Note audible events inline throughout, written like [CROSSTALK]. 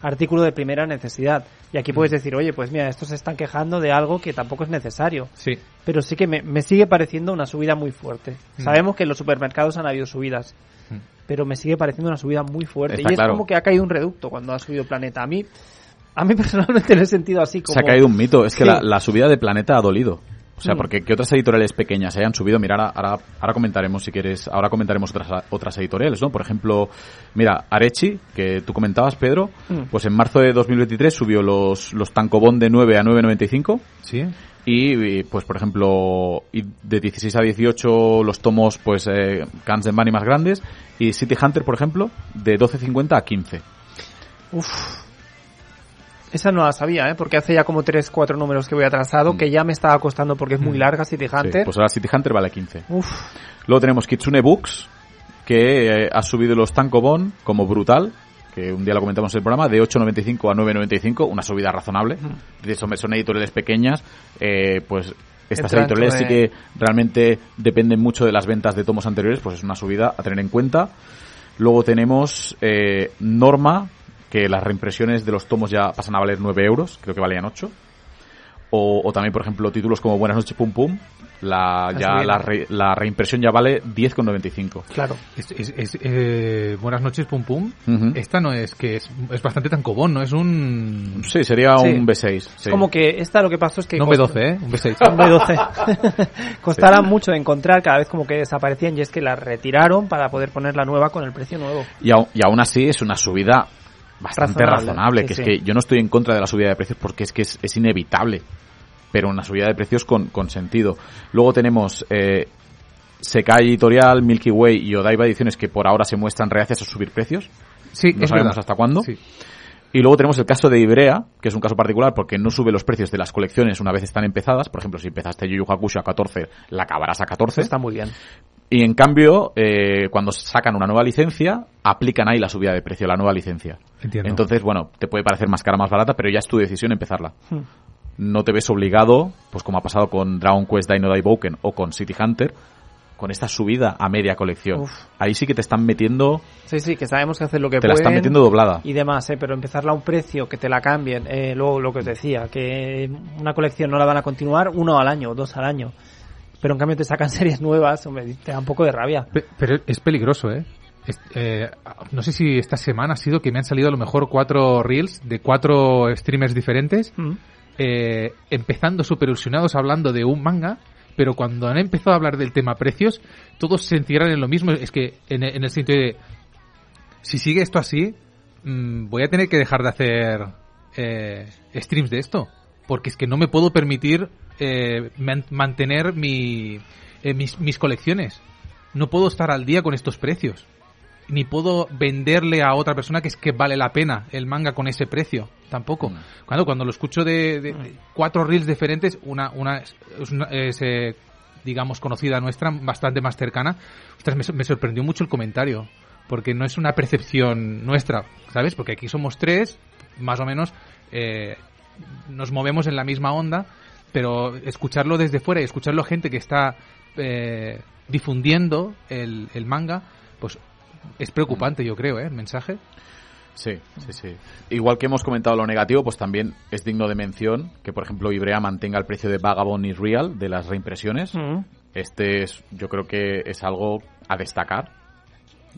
artículo de primera necesidad. Y aquí puedes decir, oye, pues mira, estos se están quejando de algo que tampoco es necesario. Sí. Pero sí que me, me sigue pareciendo una subida muy fuerte. Mm. Sabemos que en los supermercados han habido subidas, Mm. pero me sigue pareciendo una subida muy fuerte. Está y es claro. como que ha caído un reducto cuando ha subido Planeta. A mí, a mí [LAUGHS] personalmente lo he sentido así como... Se ha caído un mito. Es que Sí. la, la subida de Planeta ha dolido. O sea, Mm. porque que otras editoriales pequeñas hayan subido, mira, ahora, ahora, ahora comentaremos si quieres, ahora comentaremos otras, otras editoriales, ¿no? Por ejemplo, mira, Arechi, que tú comentabas, Pedro, Mm. pues en marzo de 2023 subió los, los Tankobon de 9 a 9.95 Sí. y, y, pues, por ejemplo, y de 16 a 18 los tomos, pues, eh, Cans de Money más grandes y City Hunter, por ejemplo, de 12.50 a 15. Uf. Esa no la sabía, ¿eh? Porque hace ya como 3, 4 números que voy atrasado, Mm. que ya me estaba costando porque es muy Mm. larga City Sí, Hunter. pues ahora City Hunter vale 15. Uf. Luego tenemos Kitsune Books, que eh, ha subido los Tankobon como brutal, que un día lo comentamos en el programa, de 8.95 a 9.95, una subida razonable. De eso son editoriales pequeñas, eh, pues estas Entra editoriales sí que realmente dependen mucho de las ventas de tomos anteriores, pues es una subida a tener en cuenta. Luego tenemos eh, Norma, que las reimpresiones de los tomos ya pasan a valer 9 euros, creo que valían 8. O, o también, por ejemplo, títulos como Buenas noches, Pum Pum, la, ya subida. la, re- la reimpresión ya vale 10,95. Claro. Es, es- es, eh, buenas noches, Pum Pum. Esta no es que es, es bastante tan cobón, ¿no? Es un... Sí, sería Sí. un B6. Es sí. como que esta lo que pasó es que... No un cost- B12, ¿eh? Un B6. [LAUGHS] Un B12. [LAUGHS] Costará mucho de encontrar cada vez como que desaparecían y es que la retiraron para poder poner la nueva con el precio nuevo. Y, au- y aún así es una subida bastante Razonable, que sí. es que yo no estoy en contra de la subida de precios porque es que es, es inevitable, pero una subida de precios con, con sentido. Luego tenemos eh, Sekai Editorial, Milky Way y Odaiba Ediciones que por ahora se muestran reacias a subir precios, Sí, no sabemos verdad. hasta cuándo. Sí. Y luego tenemos el caso de Ibrea, que es un caso particular porque no sube los precios de las colecciones una vez están empezadas. Por ejemplo, si empezaste Yu Yu Hakusho a 14, la acabarás a 14. Está muy bien. Y en cambio, eh, cuando sacan una nueva licencia, aplican ahí la subida de precio, la nueva licencia. Entiendo. Entonces, bueno, te puede parecer más cara, más barata, pero ya es tu decisión empezarla. Hmm. No te ves obligado, pues como ha pasado con Dragon Quest Dino Daiboken o con City Hunter, con esta subida a media colección. Uf. Ahí sí que te están metiendo, Sí, sí, que sabemos que hacer lo que te la pueden están metiendo doblada. y demás, ¿eh? pero empezarla a un precio, que te la cambien, eh, luego lo que os decía, que una colección no la van a continuar uno al año, dos al año, pero en cambio te sacan [LAUGHS] series nuevas, hombre, te da un poco de rabia. Pe- Pero es peligroso, ¿eh? Es- eh, no sé si esta semana ha sido que me han salido a lo mejor cuatro reels de cuatro streamers diferentes, Mm. eh, empezando super ilusionados hablando de un manga, pero cuando han empezado a hablar del tema precios, todos se encierran en lo mismo. Es que en, en el sentido de, si sigue esto así, mm, voy a tener que dejar de hacer eh, streams de esto, porque es que no me puedo permitir eh, man- mantener mi, eh, mis, mis colecciones. No puedo estar al día con estos precios. Ni puedo venderle a otra persona que es que vale la pena el manga con ese precio. Tampoco. Mm. Cuando, cuando lo escucho de, de- de cuatro reels diferentes, una, una es, una- es, eh, digamos, conocida nuestra, bastante más cercana, ostras, me, me sorprendió mucho el comentario. Porque no es una percepción nuestra, ¿sabes? Porque aquí somos tres, más o menos, eh, nos movemos en la misma onda, pero escucharlo desde fuera y escucharlo a gente que está eh, difundiendo el, el manga, pues es preocupante, yo creo, ¿eh? El mensaje. Sí, sí, sí. Igual que hemos comentado lo negativo, pues también es digno de mención que, por ejemplo, Ibrea mantenga el precio de Vagabond y Real de las reimpresiones. Mm. Este es, yo creo que es algo a destacar.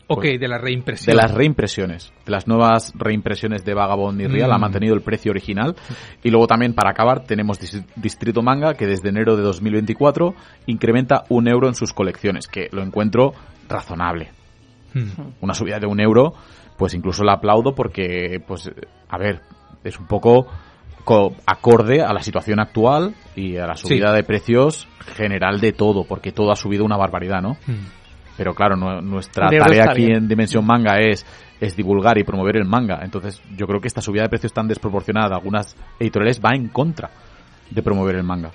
Ok, Pues, de la reimpresión. De las reimpresiones, de las nuevas reimpresiones de Vagabond y Real, Mm. ha mantenido el precio original. Y luego también, para acabar, tenemos Dis- Distrito Manga, que desde enero de 2024 incrementa un euro en sus colecciones, que lo encuentro razonable. Hmm. Una subida de un euro, pues incluso la aplaudo porque, pues, a ver, es un poco co- acorde a la situación actual y a la subida Sí. de precios general de todo, porque todo ha subido una barbaridad, ¿no? Hmm. Pero claro, nu- nuestra tarea aquí bien. en Dimensión Manga es, es divulgar y promover el manga. Entonces, yo creo que esta subida de precios tan desproporcionada de algunas editoriales va en contra de promover el manga.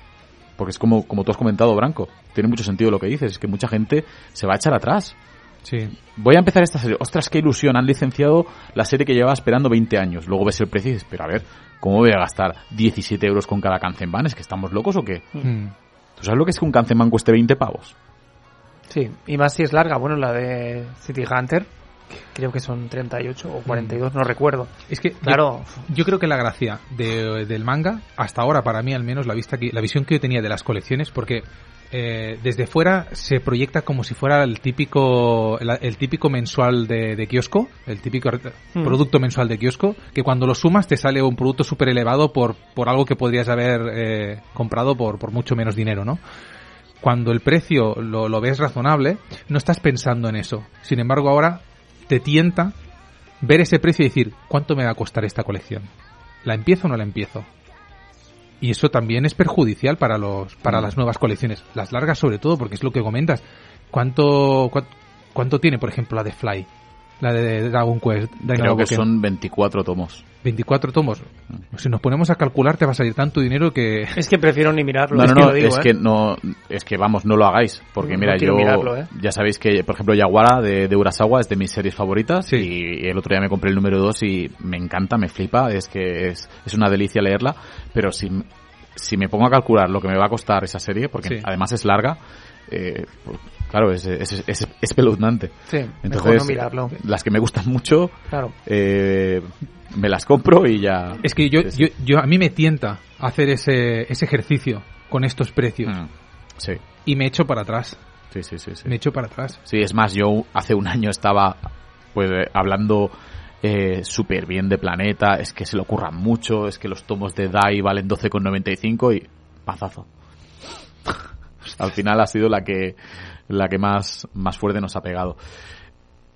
Porque es como, como tú has comentado, Branco. Tiene mucho sentido lo que dices. Es que mucha gente se va a echar atrás. Sí. Voy a empezar esta serie. Ostras, qué ilusión. Han licenciado la serie que llevaba esperando 20 años. Luego ves el precio y dices, pero a ver, ¿cómo voy a gastar 17 euros con cada Kanzenban? ¿Es que estamos locos o qué? Hmm. ¿Tú sabes lo que es que un Kanzenban cueste 20 pavos? Sí, y más si es larga. Bueno, la de City Hunter creo que son 38 o 42, no recuerdo. Es que Claro. yo, yo creo que la gracia de- del manga, hasta ahora para mí al menos, la vista que, la visión que yo tenía de las colecciones, porque eh, desde fuera se proyecta como si fuera el típico el, el típico mensual de, de kiosco, el típico Hmm. producto mensual de kiosco, que cuando lo sumas te sale un producto súper elevado por, por algo que podrías haber eh, comprado por, por mucho menos dinero, ¿no? Cuando el precio lo, lo ves razonable, no estás pensando en eso. Sin embargo, ahora te tienta ver ese precio y decir, ¿cuánto me va a costar esta colección? ¿La empiezo o no la empiezo? Y eso también es perjudicial para los para Mm. las nuevas colecciones, las largas sobre todo, porque es lo que comentas. ¿Cuánto cuánto, cuánto tiene, por ejemplo, la de Fly? La de Dragon Quest. Creo que Dynamo son 24 tomos. 24 tomos. Si nos ponemos a calcular te va a salir tanto dinero que Es que prefiero ni mirarlo. No, es no, que no, lo digo, es ¿eh? que no, es que vamos, no lo hagáis, porque No mira, quiero yo, mirarlo, ¿eh? ya sabéis que, por ejemplo, Yaguara de, de Urasawa es de mis series favoritas Sí. y el otro día me compré el número 2 y me encanta, me flipa, es que es, es una delicia leerla, pero si, si me pongo a calcular lo que me va a costar esa serie, porque Sí. además es larga, eh, pues, claro, es, es, es, es. Sí, mejor Entonces, no mirarlo. las que me gustan mucho, Claro. eh, me las compro y ya. es que yo, yo, yo a mí me tienta hacer ese, ese ejercicio con estos precios Mm, Sí, y me echo para atrás. sí, sí, sí. sí. Me echo para atrás. Sí, es más, yo hace un año estaba pues eh, hablando eh, súper bien de Planeta, es que se le ocurran mucho, es que los tomos de DAI valen 12,95 y pazazo. [LAUGHS] Al final ha sido la que la que más, más fuerte nos ha pegado.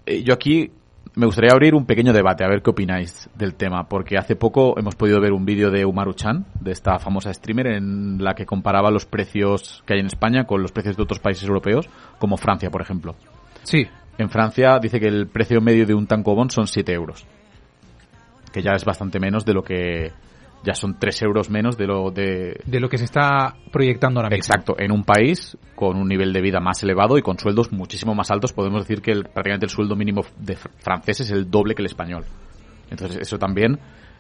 Eh, yo aquí me gustaría abrir un pequeño debate, a ver qué opináis del tema, porque hace poco hemos podido ver un vídeo de Umaru-chan, de esta famosa streamer, en la que comparaba los precios que hay en España con los precios de otros países europeos, como Francia, por ejemplo. Sí, En Francia dice que el precio medio de un tancobón son 7 euros. Que ya es bastante menos de lo que... Ya son 3 euros menos de lo de... de lo que se está proyectando ahora mismo. Exacto, en un país con un nivel de vida más elevado y con sueldos muchísimo más altos, podemos decir que el- prácticamente el sueldo mínimo de fr- francés es el doble que el español. Entonces eso también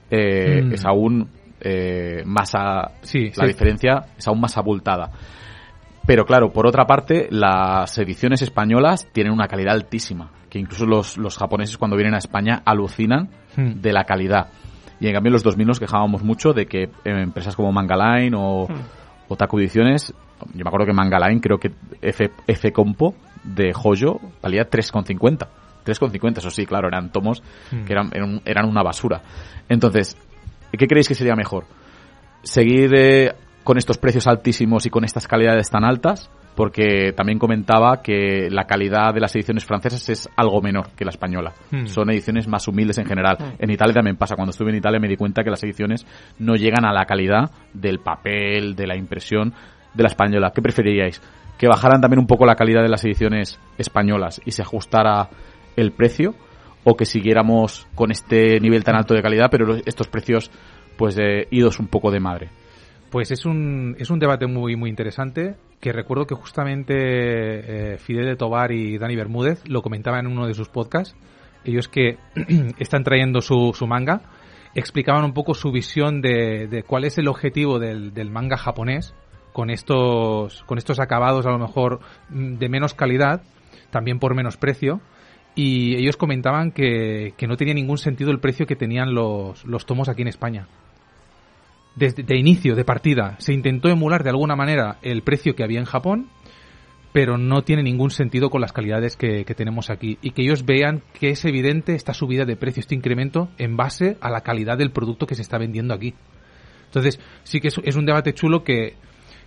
eh, Mm. es aún eh, más... a- Sí, la sí. diferencia es aún más abultada. Pero claro, por otra parte, las ediciones españolas tienen una calidad altísima, que incluso los, los japoneses cuando vienen a España alucinan Hmm. de la calidad. Y en cambio en los 2000 nos quejábamos mucho de que eh, empresas como Mangaline o, o Taku Ediciones, yo me acuerdo que Mangaline creo que F, F Compo de Joyo valía 3,50. 3,50, eso sí, claro, eran tomos Hmm. que eran, eran, eran una basura. Entonces, ¿qué creéis que sería mejor? ¿Seguir eh, con estos precios altísimos y con estas calidades tan altas? Porque también comentaba que la calidad de las ediciones francesas es algo menor que la española. Hmm. Son ediciones más humildes en general. En Italia también pasa. Cuando estuve en Italia me di cuenta que las ediciones no llegan a la calidad del papel, de la impresión de la española. ¿Qué preferiríais? ¿Que bajaran también un poco la calidad de las ediciones españolas y se ajustara el precio? ¿O que siguiéramos con este nivel tan alto de calidad, pero estos precios pues eh, idos un poco de madre? Pues es un, es un debate muy, muy interesante que recuerdo que justamente eh, Fidel de Tobar y Dani Bermúdez lo comentaban en uno de sus podcasts. Ellos que [CLEARS THROAT] están trayendo su, su manga explicaban un poco su visión de, de cuál es el objetivo del, del manga japonés con estos, con estos acabados a lo mejor mm, de menos calidad, también por menos precio. Y ellos comentaban que, que no tenía ningún sentido el precio que tenían los, los tomos aquí en España desde de inicio, de partida, se intentó emular de alguna manera el precio que había en Japón, pero no tiene ningún sentido con las calidades que, tenemos aquí. Y que ellos vean que es evidente esta subida de precio, este incremento, en base a la calidad del producto que se está vendiendo aquí. Entonces, sí que es un debate chulo que,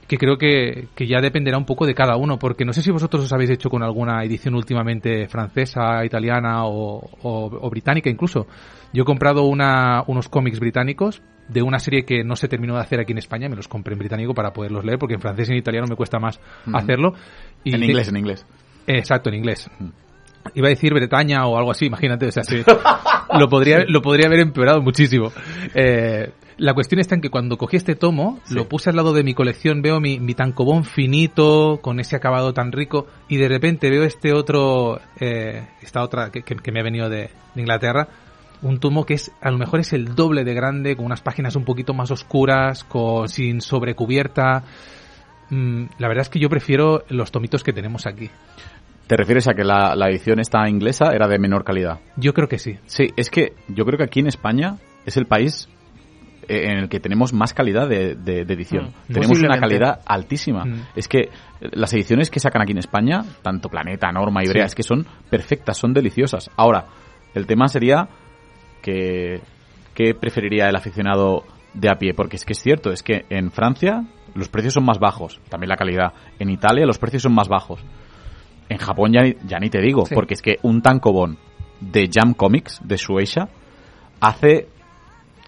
que creo que, que ya dependerá un poco de cada uno, porque no sé si vosotros os habéis hecho con alguna edición últimamente francesa, italiana o, o- o británica incluso. Yo he comprado una, unos cómics británicos de una serie que no se terminó de hacer aquí en España, me los compré en británico para poderlos leer, porque en francés y en italiano me cuesta más Ujú. hacerlo. Y en te- inglés, en inglés. Exacto, en inglés. Iba a decir Bretaña o algo así, imagínate, o sea, sí, [LAUGHS] lo podría lo podría haber empeorado muchísimo. Eh, la cuestión está en que cuando cogí este tomo, Sí. lo puse al lado de mi colección, veo mi, mi tancobón finito, con ese acabado tan rico, y de repente veo este otro, eh, esta otra que, que- que me ha venido de, de Inglaterra, un tomo que es, a lo mejor es el doble de grande, con unas páginas un poquito más oscuras, con, sin sobrecubierta. Mm, la verdad es que yo prefiero los tomitos que tenemos aquí. ¿Te refieres a que la, la edición esta inglesa era de menor calidad? Yo creo que sí. Sí, es que yo creo que aquí en España es el país eh, en el que tenemos más calidad de, de- de edición. Mm, tenemos una calidad altísima. Mm. Es que las ediciones que sacan aquí en España, tanto Planeta, Norma y Brea, Sí. es que son perfectas, son deliciosas. Ahora, el tema sería que ¿qué preferiría el aficionado de a pie? Porque es que es cierto, es que en Francia los precios son más bajos, también la calidad. En Italia los precios son más bajos. En Japón ya ni, ya ni te digo, Sí. porque es que un tankobon de Jam Comics, de Shueisha, hace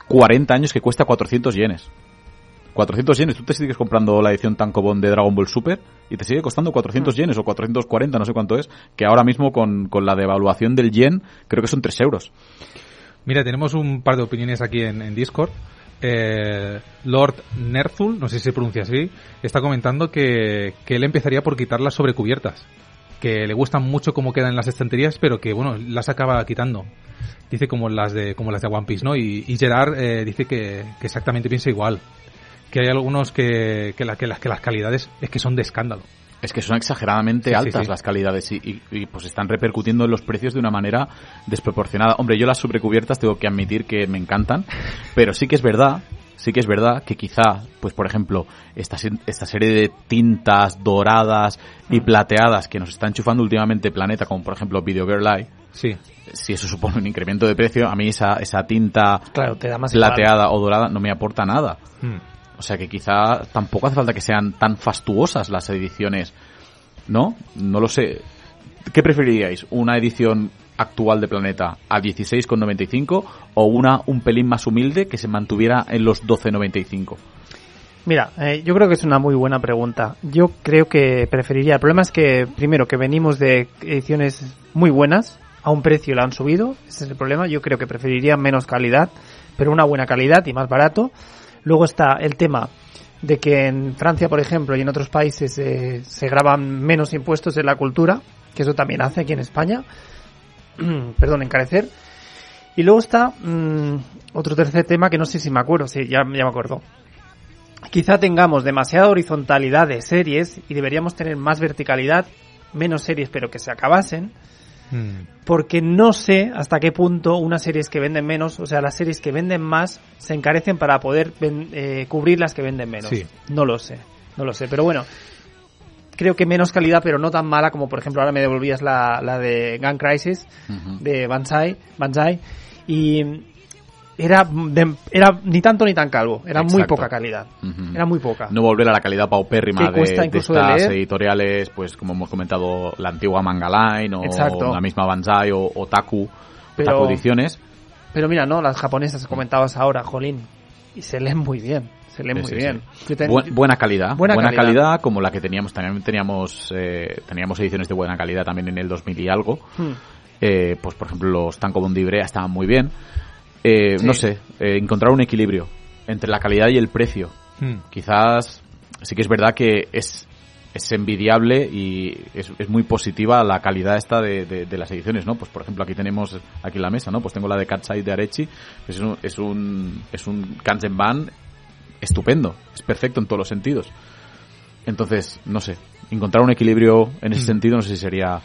40 años que cuesta 400 yenes. 400 yenes, tú te sigues comprando la edición tankobon de Dragon Ball Super y te sigue costando 400 Mm. yenes o 440, no sé cuánto es, que ahora mismo con, con la devaluación del yen creo que son 3 euros. Mira, tenemos un par de opiniones aquí en, en Discord. Eh, Lord Nerzul, no sé si se pronuncia así, está comentando que, que él empezaría por quitar las sobrecubiertas. Que le gustan mucho cómo quedan en las estanterías, pero que bueno, las acaba quitando. Dice como las de como las de One Piece, ¿no? Y, y Gerard eh, dice que, que exactamente piensa igual. Que hay algunos que, que, la- que las, que las calidades es que son de escándalo. Es que son exageradamente Sí, sí, altas sí. las calidades y, y- y, pues están repercutiendo en los precios de una manera desproporcionada. Hombre, yo las sobrecubiertas tengo que admitir que me encantan, [LAUGHS] pero sí que es verdad, sí que es verdad que quizá, pues por ejemplo, esta, esta serie de tintas doradas y plateadas que nos está enchufando últimamente Planeta, como por ejemplo Video Girl Eye, Sí. si eso supone un incremento de precio, a mí esa, esa tinta Claro, te da más igual. plateada o dorada no me aporta nada. Mm. O sea que quizá tampoco hace falta que sean tan fastuosas las ediciones, ¿no? No lo sé. ¿Qué preferiríais? ¿Una edición actual de Planeta a 16,95 o una un pelín más humilde que se mantuviera en los 12,95? Mira, eh, yo creo que es una muy buena pregunta. Yo creo que preferiría. El problema es que, primero, que venimos de ediciones muy buenas, a un precio la han subido, ese es el problema. Yo creo que preferiría menos calidad, pero una buena calidad y más barato. Luego está el tema de que en Francia, por ejemplo, y en otros países eh, se graban menos impuestos en la cultura, que eso también hace aquí en España. [CLEARS THROAT] Perdón, encarecer. Y luego está mm, otro tercer tema que no sé si me acuerdo, sí, ya, ya me acuerdo. Quizá tengamos demasiada horizontalidad de series y deberíamos tener más verticalidad, menos series pero que se acabasen, Mm. porque no sé hasta qué punto unas series que venden menos, o sea, las series que venden más, se encarecen para poder ven- eh, cubrir las que venden menos. Sí. No lo sé, no lo sé, pero bueno, creo que menos calidad pero no tan mala como por ejemplo ahora me devolvías la, la de Gun Crisis de Banzai, Banzai y era, de- era ni tanto ni tan calvo, era muy poca calidad, era muy poca. No volver a la calidad paupérrima de, de de estas leer. editoriales, pues como hemos comentado, la antigua Manga Line o Exacto. la misma Banzai o Otaku, Pero- Otaku Ediciones. Pero mira, no, las japonesas que comentabas ahora, jolín, y se leen muy bien, se leen Sí, muy sí, bien. sí. Yo ten- Bu- buena calidad, Buena buena, calidad. calidad. como la que teníamos, también teníamos eh, teníamos ediciones de buena calidad también en el 2000 y algo. Hmm. Eh, pues por ejemplo los Tanko Bondi Brea estaban muy bien. Eh, Sí. No sé, eh, encontrar un equilibrio entre la calidad y el precio. Mm. Quizás sí que es verdad que es, es envidiable y es, es muy positiva la calidad esta de, de- de las ediciones, ¿no? Pues por ejemplo aquí tenemos, aquí en la mesa, ¿no? Pues tengo la de Catside de Arechi, pues es un, es un, es un Kanzenban estupendo, es perfecto en todos los sentidos. Entonces, no sé, encontrar un equilibrio en ese Mm. sentido no sé si sería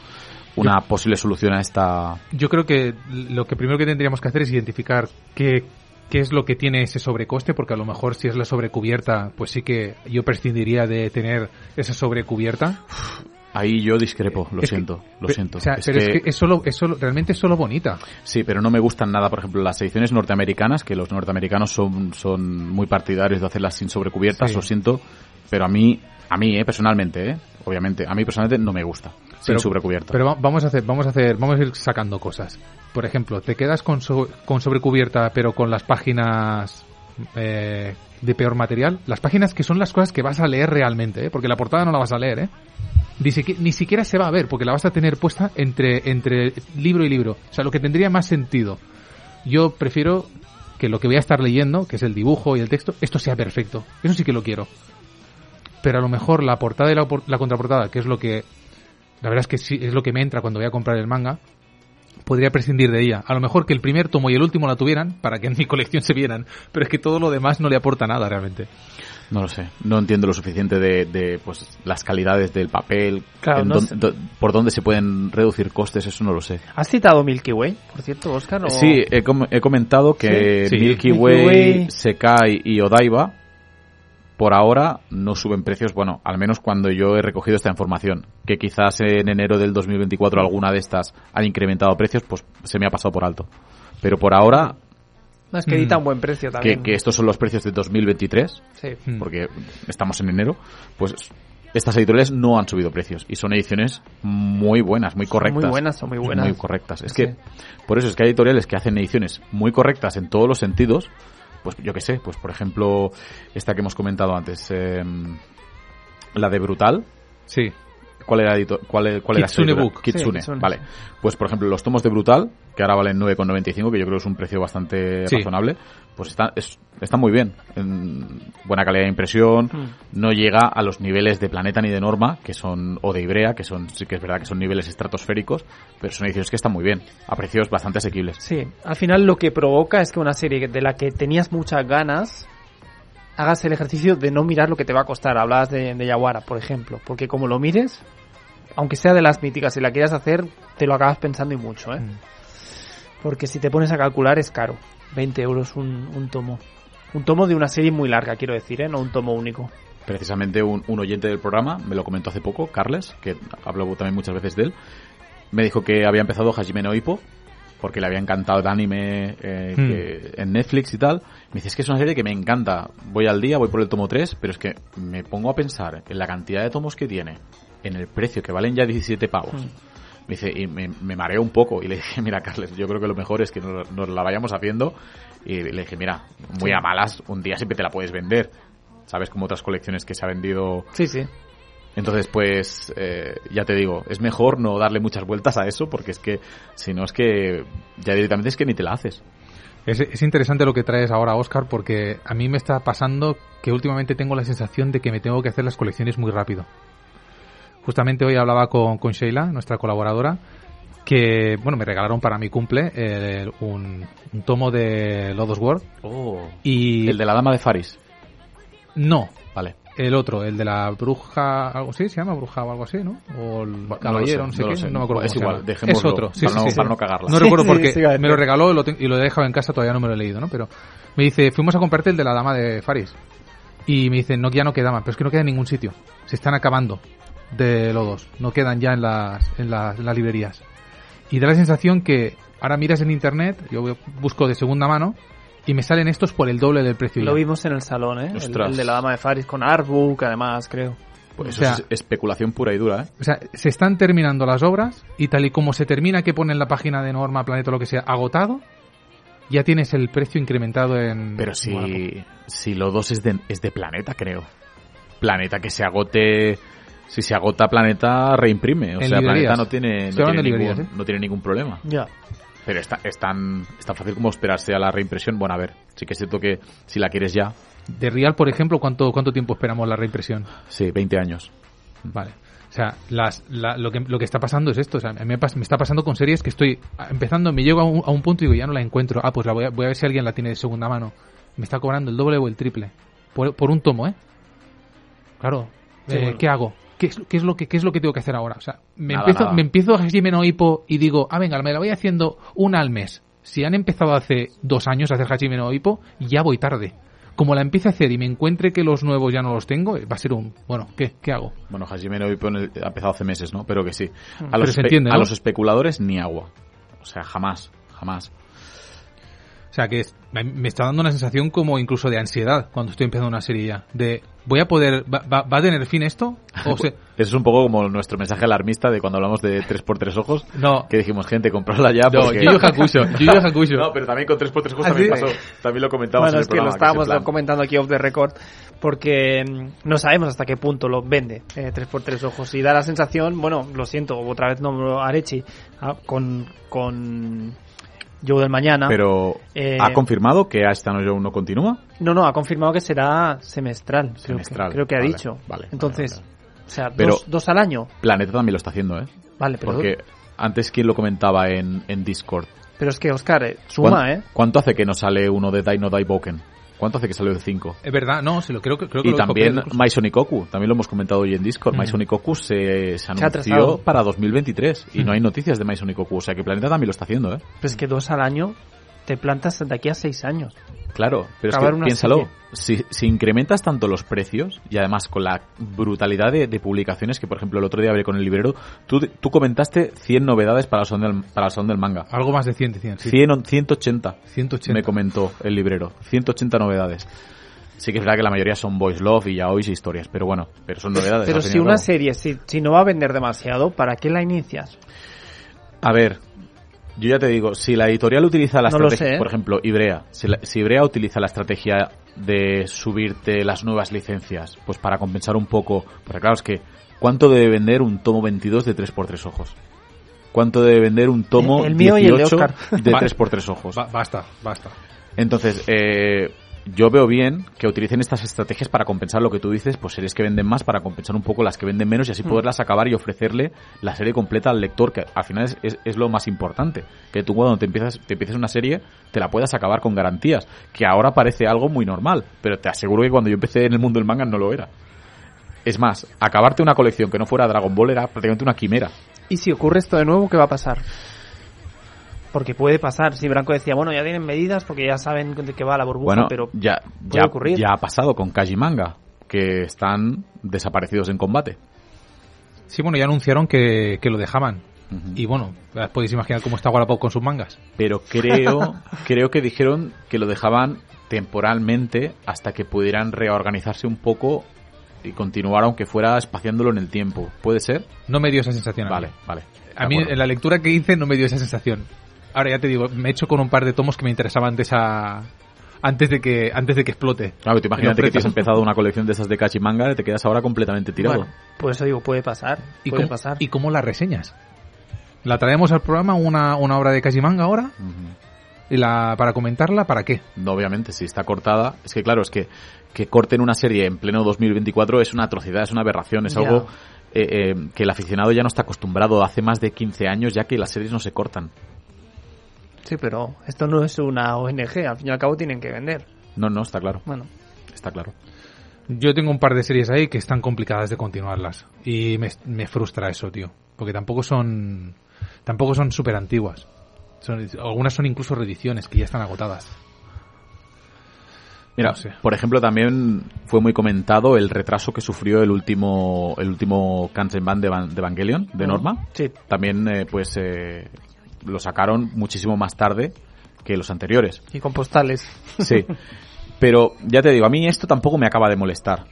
una posible solución a esta... Yo creo que lo que primero que tendríamos que hacer es identificar qué, qué es lo que tiene ese sobrecoste, porque a lo mejor si es la sobrecubierta, pues sí que yo prescindiría de tener esa sobrecubierta. Ahí yo discrepo, lo Es que- siento, lo siento. o sea, Es pero que- es que es solo, es solo, realmente es solo bonita. Sí, pero no me gustan nada, por ejemplo, las ediciones norteamericanas, que los norteamericanos son, son muy partidarios de hacerlas sin sobrecubiertas, Sí. lo siento, pero a mí, a mí, eh, personalmente, eh, obviamente, a mí personalmente no me gusta, sin Pero- sobrecubierta. Pero va- vamos a hacer, vamos a hacer, vamos a ir sacando cosas. Por ejemplo, te quedas con, so- con sobrecubierta, pero con las páginas eh, de peor material. Las páginas que son las cosas que vas a leer realmente, ¿eh? porque la portada no la vas a leer, ¿eh? Ni, siqui- ni siquiera se va a ver, porque la vas a tener puesta entre, entre libro y libro. O sea, lo que tendría más sentido. Yo prefiero que lo que voy a estar leyendo, que es el dibujo y el texto, esto sea perfecto. Eso sí que lo quiero. Pero a lo mejor la portada y la, la contraportada, que es lo que la verdad es que sí, es lo que me entra cuando voy a comprar el manga. Podría prescindir de ella. A lo mejor que el primer tomo y el último la tuvieran para que en mi colección se vieran, pero es que todo lo demás no le aporta nada realmente. No lo sé. No entiendo lo suficiente de, de pues las calidades del papel, Claro, no do- por dónde se pueden reducir costes, eso no lo sé. ¿Has citado Milky Way, por cierto, Oscar? o- Sí, he, com- he comentado que Sí. Sí. Milky, Milky Way, Way. Sekai y Odaiba por ahora no suben precios, bueno, al menos cuando yo he recogido esta información, que quizás en enero del 2024 alguna de estas han incrementado precios, pues se me ha pasado por alto. Pero por ahora, No, es que edita un buen precio también. que estos son los precios de 2023, Sí. Mm. porque estamos en enero, pues estas editoriales no han subido precios y son ediciones muy buenas, muy correctas. Muy buenas, son muy buenas. Muy correctas. Es Sí. que, por eso es que hay editoriales que hacen ediciones muy correctas en todos los sentidos. Pues yo que sé, pues por ejemplo, esta que hemos comentado antes, eh, la de Brutal. Sí. ¿Cuál era, edito- cuál, e- cuál Kitsune? Book. Kitsune, Sí, Kitsune, vale. Pues por ejemplo, los tomos de Brutal, que ahora valen 9,95, que yo creo que es un precio bastante Sí. razonable, pues está, es- está muy bien. En buena calidad de impresión, Mm. no llega a los niveles de Planeta ni de Norma, que son, o de Ibrea, que son, sí que es verdad que son niveles estratosféricos, pero son ediciones que están muy bien, a precios bastante asequibles. Sí, al final lo que provoca es que una serie de la que tenías muchas ganas hagas el ejercicio de no mirar lo que te va a costar. Hablabas de, de Yaguara, por ejemplo, porque como lo mires, aunque sea de las míticas, si la quieras hacer, te lo acabas pensando y mucho, ¿eh? Mm. Porque si te pones a calcular es caro. 20 euros un, un tomo. Un tomo de una serie muy larga, quiero decir, ¿eh? No un tomo único. Precisamente un, un oyente del programa me lo comentó hace poco, Carles, que hablo también muchas veces de él, me dijo que había empezado Hajime no Ippo porque le había encantado el anime eh, Hmm. que- en Netflix y tal. Me dice, es que es una serie que me encanta. Voy al día, voy por el tomo 3, pero es que me pongo a pensar en la cantidad de tomos que tiene, en el precio, que valen ya 17 pavos. Hmm. Me dice, y me, me mareo un poco. Y le dije, mira, Carles, yo creo que lo mejor es que nos, nos la vayamos haciendo. Y le dije, mira, muy a malas, un día siempre te la puedes vender. ¿Sabes? Como otras colecciones que se ha vendido. Sí, sí. Entonces, pues, eh, ya te digo, es mejor no darle muchas vueltas a eso, porque es que, si no es que, ya directamente es que ni te la haces. Es, es interesante lo que traes ahora, Oscar, porque a mí me está pasando que últimamente tengo la sensación de que me tengo que hacer las colecciones muy rápido. Justamente hoy hablaba con, con Sheila, nuestra colaboradora, que, bueno, me regalaron para mi cumple eh, un, un tomo de Lodos World Oh. y... El de la dama de Faris. No, Vale. El otro, el de la bruja, algo así, se llama bruja o algo así, ¿no? O el caballero, sé, no sé no qué, sé. no me acuerdo Es igual, dejémoslo, Es otro, sí, para sí, no- sí. para no cagarla. No Sí, recuerdo sí, por qué, sí, iba a me lo regaló y lo, y lo he dejado en casa, todavía no me lo he leído, ¿no? Pero me dice, fuimos a comprarte el de la dama de Faris. Y me dice, no, ya no queda más, pero es que no queda en ningún sitio. Se están acabando de lodos, no quedan ya en las, en las, en las librerías. Y da la sensación que ahora miras en internet, yo busco de segunda mano, y me salen estos por el doble del precio. Lo ya. vimos en el salón, ¿eh? El, de la dama de Faris con Artbook, además, creo. Pues O eso sea- es especulación pura y dura, ¿eh? O sea, se están terminando las obras y tal y como se termina que pone en la página de Norma, Planeta o lo que sea, agotado, ya tienes el precio incrementado en... Pero Bueno, si, si lo dos es de, es de Planeta, creo. Planeta que se agote... Si se agota Planeta, reimprime. O En sea, librerías. Planeta no tiene, no ningún, ¿eh? no tiene ningún problema. Ya. Pero está, es, tan, es tan fácil como esperarse a la reimpresión. Bueno, a ver, sí que es cierto que si la quieres ya, De Real, por ejemplo, ¿cuánto, ¿cuánto tiempo esperamos la reimpresión? sí, 20 años. Vale. O sea, las, la- lo, que, lo que está pasando es esto. O sea, me, pas- me está pasando con series que estoy empezando, me llego a un, a un punto y digo, ya no la encuentro. Ah, pues la voy a, voy a ver si alguien la tiene de segunda mano. Me está cobrando el doble o el triple. Por, por un tomo, ¿eh? Claro. Sí, eh, bueno. ¿Qué hago? ¿Qué es, qué, es lo que, ¿Qué es lo que tengo que hacer ahora? O sea, me Nada, empiezo, nada. me empiezo a Hajime Ippo y digo, ah, venga, me la voy haciendo una al mes. Si han empezado hace dos años a hacer Hajime no Ippo, ya voy tarde. Como la empiece a hacer y me encuentre que los nuevos ya no los tengo, va a ser un, bueno, ¿qué, qué hago? Bueno, Hajime el- ha empezado hace meses, ¿no? Pero que sí. A los especuladores ni agua. O sea, jamás, jamás. O sea, que es- me me está dando una sensación como incluso de ansiedad cuando estoy empezando una serie ya. De, ¿voy a poder, va, va- va a tener fin esto? [LAUGHS] O sea, Eso es un poco como nuestro mensaje alarmista de cuando hablamos de 3x3 ojos. no, Que dijimos, gente, comprarla ya. no, porque... Yu Yu Hakusho, Yu Yu Hakusho. No, pero también con 3x3 ojos ¿Ah, también sí? pasó. También lo comentamos Bueno, en el es que lo estábamos es en plan- comentando aquí off the record porque mm, no sabemos hasta qué punto lo vende eh, 3x3 ojos y da la sensación, bueno, lo siento, otra vez no Arechi ah, con, con Joe del Mañana. Pero, Eh, ¿ha confirmado que Ashton Joe no continúa? No, no, ha confirmado que será semestral. creo que- Semestral, Creo que, ha dicho. vale, Entonces, vale, o sea, Pero- dos, dos al año. Planeta también lo está haciendo, ¿eh? Vale, pero, Porque antes, ¿quién lo comentaba en, en Discord? pero es que Oscar, eh, suma, ¿Cuán- ¿eh? ¿Cuánto hace que no sale uno de Dino Die Boken? ¿Cuánto hace que salió el 5? Es verdad, no, se lo creo que creo que Y lo también. Maison Ikoku, también lo hemos comentado hoy en Discord. Mm. Maison Ikoku se, se anunció atrasado. para 2023 y Mm. no hay noticias de Maison Ikoku. O sea que Planeta también lo está haciendo, ¿eh? Pues que dos al año te plantas de aquí a seis años. Claro, pero es que piénsalo, si, si incrementas tanto los precios y además con la brutalidad de, de publicaciones que, por ejemplo, el otro día hablé con el librero, tú, tú comentaste 100 novedades para el son del, para el son del manga. Algo más de 100, 100, sí. 100, o- 180 180. me comentó el librero. 180 novedades. Sí que es verdad que la mayoría son voice love y yaois y historias, pero bueno, pero son novedades. Pero si una serie, si, si no va a vender demasiado, ¿para qué la inicias? A ver, yo ya te digo, si la editorial utiliza la No estrategia, ¿eh? por ejemplo, Ibrea, si, la- si Ibrea utiliza la estrategia de subirte las nuevas licencias, pues para compensar un poco, porque claro, es que, ¿cuánto debe vender un tomo 22 de 3x3 ojos? ¿Cuánto debe vender un tomo El- el mío y el de 18 Oscar. de [LAUGHS] Vale. 3x3 ojos? Ba- basta, basta. Entonces, eh, yo veo bien que utilicen estas estrategias para compensar lo que tú dices, pues series que venden más para compensar un poco las que venden menos y así poderlas acabar y ofrecerle la serie completa al lector, que al final es, es- es lo más importante. Que tú cuando te empiezas, te empieces una serie, te la puedas acabar con garantías, que ahora parece algo muy normal, pero te aseguro que cuando yo empecé en el mundo del manga no lo era. Es más, acabarte una colección que no fuera Dragon Ball era prácticamente una quimera. Y si ocurre esto de nuevo, ¿qué va a pasar? Porque puede pasar. Si Branco decía, bueno, ya tienen medidas porque ya saben de qué va la burbuja, Bueno, pero ya, puede ya, ocurrir. ya ha pasado con Kaji Manga, que están desaparecidos en combate. Sí, bueno, ya anunciaron que, que lo dejaban. Y bueno, podéis imaginar cómo está Wallapop con sus mangas. pero creo [LAUGHS] creo que dijeron que lo dejaban temporalmente hasta que pudieran reorganizarse un poco y continuar aunque fuera espaciándolo en el tiempo. ¿Puede ser? No me dio esa sensación. a mí. Vale, vale. A mí, en la lectura que hice, no me dio esa sensación. Ahora ya te digo, me he hecho con un par de tomos que me interesaban antes a antes de que antes de que explote. Claro, tú imagínate que te has empezado una colección de esas de Kachi Manga y te quedas ahora completamente tirado. bueno, por eso digo, puede pasar. ¿Y puede cómo, pasar. ¿Y cómo la reseñas? ¿La traemos al programa una, una obra de Kajimanga ahora? Ujú. ¿Y la, para comentarla? ¿Para qué? No, obviamente, si está cortada, es que claro, es que que corten una serie en pleno 2024 es una atrocidad, es una aberración, es algo eh, eh, que el aficionado ya no está acostumbrado hace más de 15 años ya que las series no se cortan. Sí, pero esto no es una ONG, al fin y al cabo tienen que vender. No, no, está claro, Bueno, está claro. Yo tengo un par de series ahí que están complicadas de continuarlas. Y me, me frustra eso, tío. Porque tampoco son. Tampoco son súper antiguas. Son, algunas son incluso reediciones que ya están agotadas. Mira, No sé. por ejemplo, también fue muy comentado el retraso que sufrió el último el último Kansenban de, Van- de Evangelion, de Norma. sí. También, eh, pues, eh, lo sacaron muchísimo más tarde que los anteriores. Y con postales. Sí. [LAUGHS] Pero, ya te digo, a mí esto tampoco me acaba de molestar.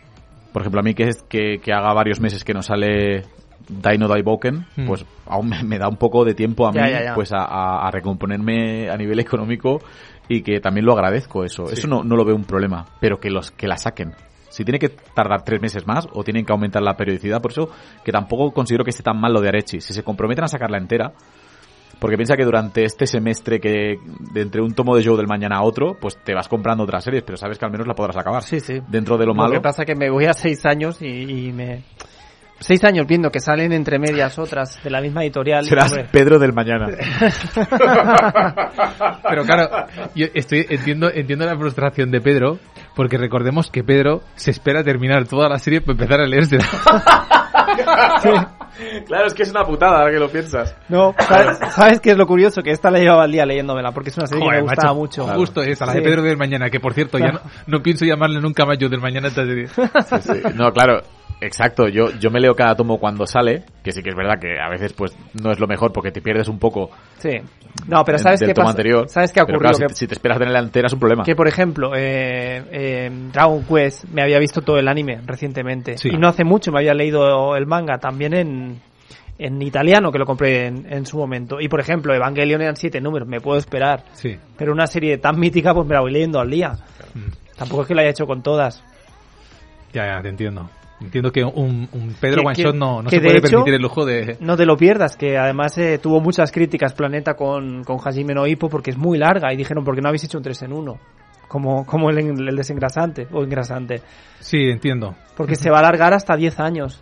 Por ejemplo, a mí que, es, que, que haga varios meses que no sale Dino Daiboken, Mm. pues aún me, me da un poco de tiempo a mí, Ya, ya, ya. pues a, a- a recomponerme a nivel económico y que también lo agradezco eso. Sí. Eso no, no lo veo un problema, pero que los que la saquen. Si tiene que tardar tres meses más o tienen que aumentar la periodicidad, por eso que tampoco considero que esté tan mal lo de Arechi. Si se comprometen a sacarla entera, porque piensa que durante este semestre que de entre un tomo de Joe del mañana a otro, pues te vas comprando otras series, pero sabes que al menos la podrás acabar. Sí, sí. Dentro de lo Lo malo. que pasa es que me voy a seis años y, y me... Seis años viendo que salen entre medias otras de la misma editorial. Serás hombre, Pedro del mañana. [LAUGHS] Pero claro, yo estoy, entiendo, entiendo la frustración de Pedro, porque recordemos que Pedro se espera terminar toda la serie para empezar a leérsela. [LAUGHS] claro, es que es una putada ahora que lo piensas. No, ¿sabes, ¿sabes qué es lo curioso? Que esta la llevaba al día leyéndomela, porque es una serie que me gustaba macho, mucho. Justo esa, la de. Pedro del Mañana, que por cierto, ya no, no pienso llamarle nunca más yo del Mañana esta serie. No, claro. Exacto, yo, yo me leo cada tomo cuando sale, que sí que es verdad que a veces pues no es lo mejor porque te pierdes un poco Sí. No, pero ¿sabes qué pasa? anterior. ¿Sabes qué ha ocurrido? claro, que, si, si te esperas a tenerla entera es un problema. que, por ejemplo, eh, eh, Dragon Quest me había visto todo el anime recientemente. Sí. Y no hace mucho me había leído el manga también en, en italiano, que lo compré en, en su momento. Y, por ejemplo, Evangelion eran siete números, me puedo esperar. Sí. Pero una serie tan mítica, pues me la voy leyendo al día. Mm. Tampoco es que lo haya hecho con todas. Ya, ya, te entiendo. Entiendo que un, un Pedro Shot no, no se de puede hecho- permitir el lujo de... No te lo pierdas, que además eh, tuvo muchas críticas Planeta con, con Hajime no Ippo porque es muy larga y dijeron, ¿por qué no habéis hecho un 3 en 1? Como, como el, el desengrasante o engrasante. Sí, entiendo. Porque se va a alargar hasta 10 años.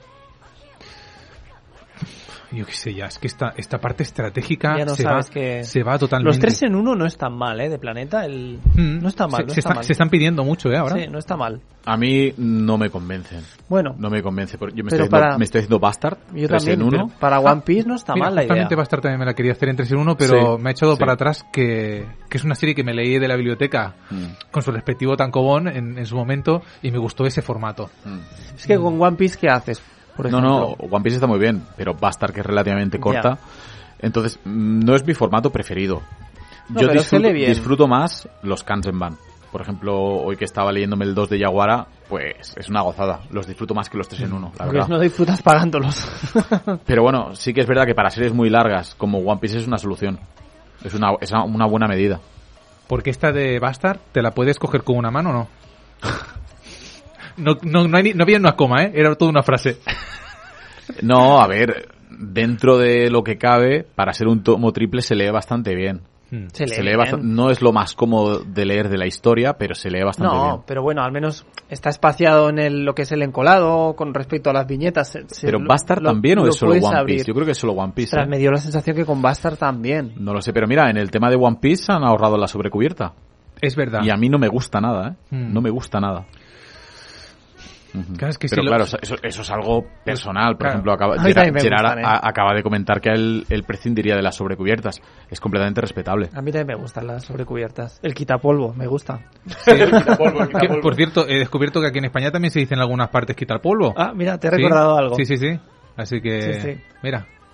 Yo qué sé, ya, es que esta, esta parte estratégica no se, va, sabes que- se va totalmente. Los tres en uno no están mal, ¿eh? De planeta. El... Mm, No está mal, Se, no se está está- mal. se están pidiendo mucho, ¿eh? Ahora. Sí, no está mal. A mí no me convencen. Bueno, No me convence. porque Yo me, Pero estoy, haciendo, para- me estoy haciendo Bastard. yo tres también. en uno. Para One Piece no está Ah, Mira, mal la idea. justamente Bastard también me la quería hacer en 3 en 1, pero Sí, me ha echado sí. para atrás que, que es una serie que me leí de la biblioteca Mm, con su respectivo tancobón en, en su momento y me gustó ese formato. mm. Es que con One Piece, ¿qué haces? Por No, ejemplo? no, One Piece está muy bien, pero Bastard, que es relativamente corta. Entonces, mm, no es mi formato preferido. No, Yo disfruto, más los Kansenban. Por ejemplo, hoy que estaba leyéndome el 2 de Yaguara, pues es una gozada. Los disfruto más que los 3 en 1, la Porque verdad. no disfrutas pagándolos. [LAUGHS] Pero bueno, sí que es verdad que para series muy largas, como One Piece, es una solución. Es una, es una- una buena medida. Porque esta de Bastard, ¿te la puedes coger con una mano o no? [LAUGHS] No, no, no, hay ni- no había una coma, ¿eh? Era toda una frase. [LAUGHS] No, a ver, dentro de lo que cabe, para ser un tomo triple se lee bastante bien. Mm. Se lee Se lee bien. bast- no es lo más cómodo de leer de la historia, pero se lee bastante No, bien. pero bueno, al menos está espaciado en el, lo que es el encolado con respecto a las viñetas. Se- se- Pero Bastard lo- también o es solo One abrir. Piece? Yo creo que es solo One Piece. Ostras, ¿eh? me dio la sensación que con Bastard también. No lo sé, pero mira, en el tema de One Piece han ahorrado la sobrecubierta. Es verdad. Y a mí no me gusta nada, ¿eh? Mm. No me gusta nada. Claro, es que pero si lo- claro, eso, eso es algo personal. Por Claro. ejemplo, acaba, Gerard, Gerard ¿eh? a- acaba de comentar que él, él prescindiría de las sobrecubiertas. Es completamente respetable. A mí también me gustan las sobrecubiertas. El quitapolvo, me gusta. Sí. [LAUGHS] Que, por cierto, he descubierto que aquí en España también se dice en algunas partes quitar polvo. Ah, mira, te he Sí. recordado algo. Sí, sí, sí. Así que, Sí, sí.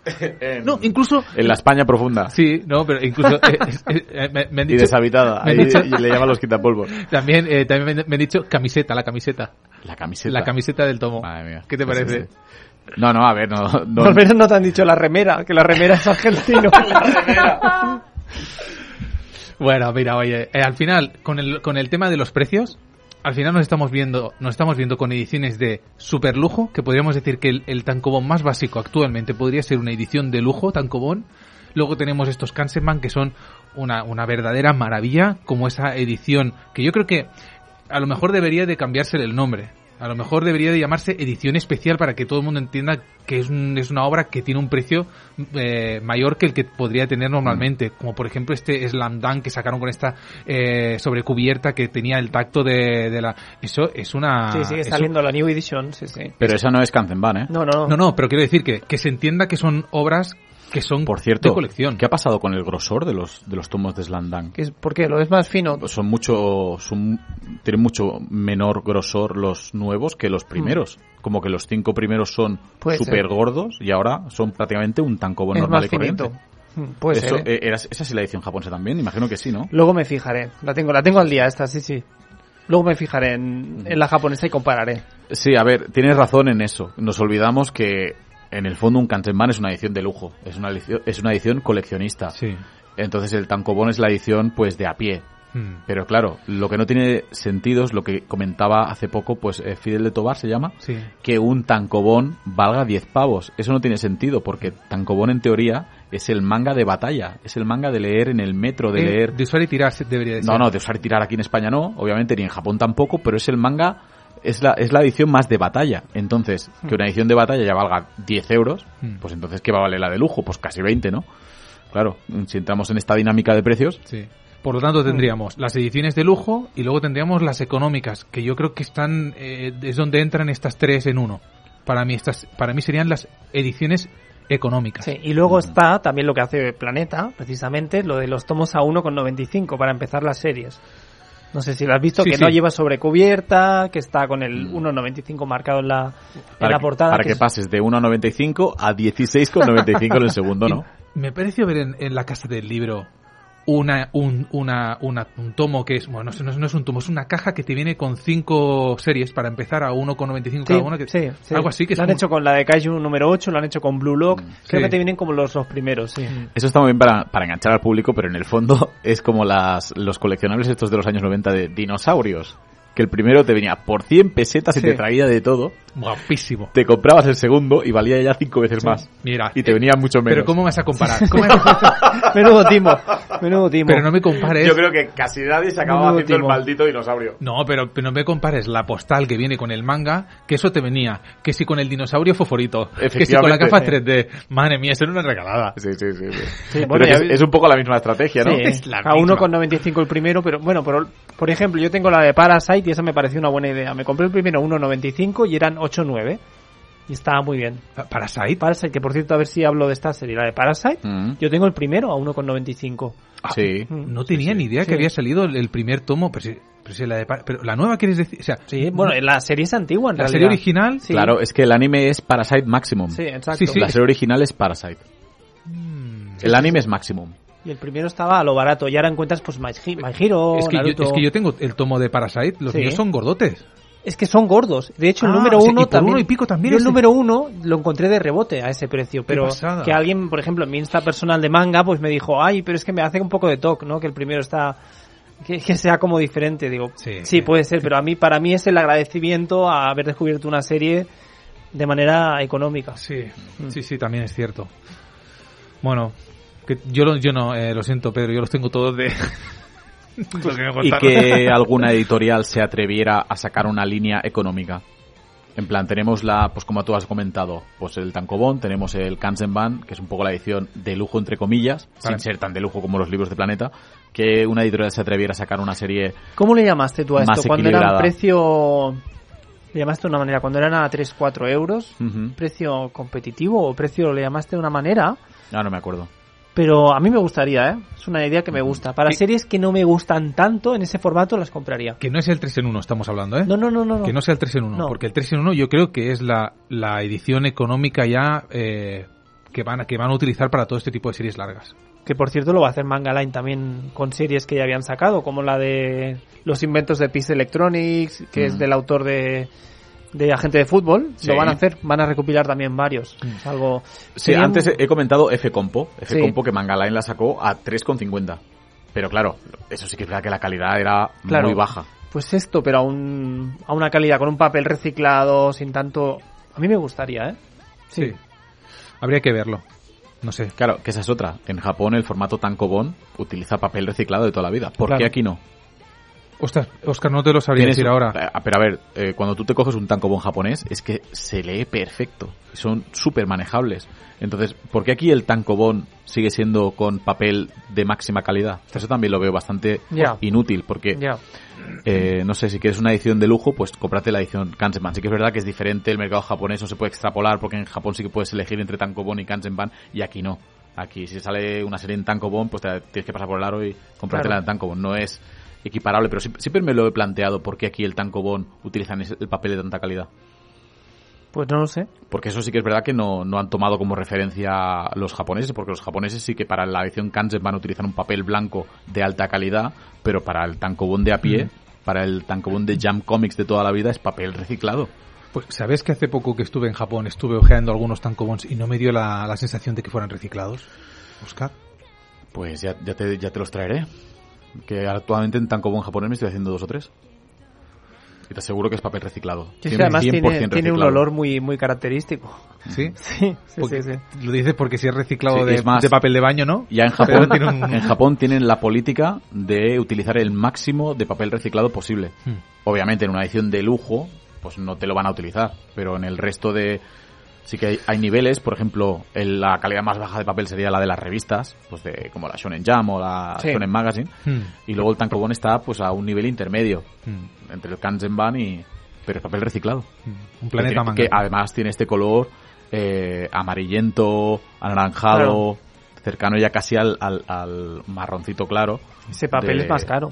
[LAUGHS] mira. No, incluso... En la España profunda. Sí, no, pero incluso... eh, eh, eh, me, me han Y dicho, deshabitada. me han Ahí dicho- le llaman los quitapolvos. [LAUGHS] también, eh, también me, me han dicho camiseta, la camiseta. La camiseta. La camiseta del tomo. Madre mía. ¿Qué te parece? sí, sí. No, no, a ver, no. no Al menos no te han dicho la remera, que la remera es argentino. [LAUGHS] Bueno, mira, oye, eh, al final, con el, con el tema de los precios, al final nos estamos viendo, nos estamos viendo con ediciones de super lujo, que podríamos decir que el, el tankobon más básico actualmente podría ser una edición de lujo tankobon. Luego tenemos estos Kansenban que son una, una verdadera maravilla, como esa edición que yo creo que a lo mejor debería de cambiarse el nombre. A lo mejor debería de llamarse edición especial para que todo el mundo entienda que es, un- es una obra que tiene un precio eh, mayor que el que podría tener normalmente. Como por ejemplo este Slam Dunk que sacaron con esta eh, sobrecubierta que tenía el tacto de, de la... Eso es una... sí, sigue eso- saliendo la New Edition, sí, sí. Pero esa no es Kanzenban, ¿eh? No, no, No, no, pero quiero decir que, que se entienda que son obras que son Por cierto, de colección. ¿qué ha pasado con el grosor de los, de los tomos de es- ¿Por qué? ¿Lo ves más fino? Son mucho, son, tienen mucho menor grosor los nuevos que los primeros. Como que los cinco primeros son súper gordos y ahora son prácticamente un tankobon es normal más y corriente. Mm, Puede Eso, ser, ¿eh? eh, era- esa sí la edición japonesa también, imagino que sí, ¿no? Luego me fijaré. La tengo, la tengo al día esta, sí, sí. Luego me fijaré en, en la japonesa y compararé. Sí, a ver, tienes razón en eso. Nos olvidamos que en el fondo un Kansenban es una edición de lujo, es una edición, es una edición coleccionista. Sí. Entonces el tankobon es la edición pues de a pie. Mm. Pero claro, lo que no tiene sentido es lo que comentaba hace poco, pues eh, Fidel de Tobar se llama, Sí. que un tankobon valga 10 pavos. Eso no tiene sentido porque tankobon en teoría es el manga de batalla, es el manga de leer en el metro, de Eh, leer... De usar y tirar debería de ser. No, no, de usar y tirar aquí en España no, obviamente ni en Japón tampoco, pero es el manga, es la, es la edición más de batalla. Entonces, que una edición de batalla ya valga 10 euros, Hmm. pues entonces ¿qué va a valer la de lujo? Pues casi 20, ¿no? Claro, si entramos en esta dinámica de precios, Sí. Por lo tanto, tendríamos las ediciones de lujo y luego tendríamos las económicas, que yo creo que están, eh, es donde entran estas tres en uno. Para mí, estas, para mí serían las ediciones económicas. Sí, y luego está también lo que hace Planeta, precisamente, lo de los tomos a 1,95 para empezar las series. No sé si lo has visto, Sí, que sí. no lleva sobrecubierta, que está con el 1,95 marcado en la, en para, la que- portada. para que que es- pases de 1,95 a 16,95 en el segundo, ¿no? [LAUGHS] Me pareció ver en, en la casa del libro una, un, una, una- un tomo que es, bueno, no es, no es- no es un tomo, es una caja que te viene con cinco series para empezar a 1,95 Sí, cada una. Que, sí, sí. Algo así que es Lo han como- hecho con la de Kaiju número 8, lo han hecho con Blue Lock. Creo Sí. que te vienen como los dos primeros, sí. Eso está muy bien para, para enganchar al público, pero en el fondo [LAUGHS] es como las, los coleccionables estos de los años 90 de dinosaurios. Que el primero te venía por 100 pesetas y te traía de todo. Guapísimo. Te comprabas el segundo y valía ya cinco veces más. Mira. Y te eh, venía mucho menos. Pero ¿cómo vas a comparar? [LAUGHS] ¿Cómo me vas a- menudo timo, menudo timo. Pero no me compares. Yo creo que casi nadie se acababa Menudo haciendo el maldito dinosaurio. No, pero, pero no me compares la postal que viene con el manga, que eso te venía, que si con el dinosaurio foforito, que si con la gafa 3D. Madre mía, eso era una regalada. Sí, sí, sí. sí. Sí, Pero bueno, que ya es, un poco la misma estrategia, ¿no? Sí, Es la a misma. 1,95 el primero, pero bueno, por, por ejemplo, yo tengo la de Parasite y esa me pareció una buena idea. Me compré el primero a 1,95 y eran 8,9. Y estaba muy bien. Pa- Parasite. Parasite, que por cierto, a ver si hablo de esta serie, la de Parasite. Mm. Yo tengo el primero a 1,95. Sí. No tenía ni idea Sí. que había salido el, primer tomo, pero, si- pero, si la de pero la nueva quieres decir, o sea, Sí, bueno, la serie es antigua en la realidad. serie original, Sí. Claro, es que el anime es Parasite Maximum. Sí, exacto. Sí, sí. La serie original es Parasite. Mm, El anime es Maximum. Y el primero estaba a lo barato. Y ahora encuentras pues My, Hero, es que, yo, Naruto. es que yo tengo el tomo de Parasite, los Sí. míos son gordotes. Es que son gordos. De hecho, el Ah, número o sea, uno y por también. uno y pico también Yo el número uno lo encontré de rebote a ese precio. Pero que alguien, por ejemplo, en mi Insta personal de manga, pues me dijo, ay, pero es que me hace un poco de toque, ¿no? Que el primero está. Que, que sea como diferente. Digo, Sí, sí, sí. puede ser, pero a mí, para mí es el agradecimiento a haber descubierto una serie de manera económica. Sí, Mm. sí, sí, también es cierto. Bueno, que yo, no, eh, lo siento, Pedro, yo los tengo todos de... [LAUGHS] lo que me Y que alguna editorial se atreviera a sacar una línea económica. En plan, tenemos la, pues como tú has comentado, pues el Tankobon, tenemos el Kansenban, que es un poco la edición de lujo entre comillas, Vale. sin ser tan de lujo como los libros de Planeta, que una editorial se atreviera a sacar una serie ¿Cómo le llamaste tú a esto? Cuando era un precio. Le llamaste de una manera, cuando eran a 3-4 euros, precio competitivo o precio le llamaste de una manera. Ah, no me acuerdo. Pero a mí me gustaría, ¿eh? Es una idea que me gusta. Para series que no me gustan tanto, en ese formato las compraría. Que no es el 3 en 1, estamos hablando, ¿eh? No, no, no, no. Que no sea el 3 en 1, No. porque el 3 en 1 yo creo que es la, la edición económica ya eh, que, van, a- que van a utilizar para todo este tipo de series largas. Que por cierto lo va a hacer Manga Line también con series que ya habían sacado, como la de Los inventos de Peace Electronics, que es Mm. del autor de, de Agente de Fútbol. Sí. Lo van a hacer, van a recopilar también varios. Es algo. Sí, antes he comentado F-Compo, Sí. F-Compo que Mangaline la sacó a 3,50. Pero claro, eso sí que es verdad que la calidad era Claro. muy baja. Pues esto, pero a, un, a una calidad, con un papel reciclado, sin tanto... A mí me gustaría, ¿eh? Sí. Habría que verlo. No sé. Claro, que esa es otra. En Japón el formato Tankobon utiliza papel reciclado de toda la vida. ¿Por Claro. qué aquí no? Ostras, Oscar, no te lo sabría decir ahora. eh, Pero a ver, eh, cuando tú te coges un Tankobon japonés, es que se lee perfecto. Son súper manejables. Entonces, ¿por qué aquí el Tankobon sigue siendo con papel de máxima calidad? Eso también lo veo bastante inútil, porque. Eh, no sé, si quieres una edición de lujo, pues cómprate la edición Kansenban. Sí que es verdad que es diferente, el mercado japonés no se puede extrapolar, porque en Japón sí que puedes elegir entre Tankobon y Kansenban, y aquí no. Aquí si sale una serie en Tankobon, pues te- tienes que pasar por el aro y comprarte Claro. la de Tankobon. No es equiparable, pero siempre, me lo he planteado, ¿por qué aquí el Tankobon utilizan el papel de tanta calidad? Pues no lo sé. Porque eso sí que es verdad que no, no han tomado como referencia los japoneses, porque los japoneses sí que para la edición Kansenban utilizan un papel blanco de alta calidad, pero para el tankobon de a pie, para el tankobon de Jam Comics de toda la vida es papel reciclado. Pues, ¿sabes que hace poco que estuve en Japón estuve ojeando algunos tankobons y no me dio la, la sensación de que fueran reciclados? Oscar. Pues ya, ya, te, ya te los traeré. Que actualmente en tankobon japonés me estoy haciendo dos o tres. Y te aseguro que es papel reciclado. Que es que además 100% tiene, tiene un olor muy, muy característico. ¿Sí? [LAUGHS] Sí, sí, Porque- sí, sí. Lo dices porque si es reciclado Sí, de, es más- de papel de baño, ¿no? Ya en Pero Japón, tiene un- en Japón tienen la política de utilizar el máximo de papel reciclado posible. Hmm. Obviamente en una edición de lujo, pues no te lo van a utilizar, pero en el resto de sí que hay, hay niveles, por ejemplo, el- la calidad más baja de papel sería la de las revistas, pues de como la Shonen Jam o la Sí. Shonen Magazine, Hmm. y luego el tankobon está pues a un nivel intermedio Hmm. entre el Kanzenban y pero es papel reciclado. Un planeta que, manga. que además tiene este color eh, amarillento, anaranjado, cercano ya casi al, al, al marroncito claro. Ese papel de- es más caro.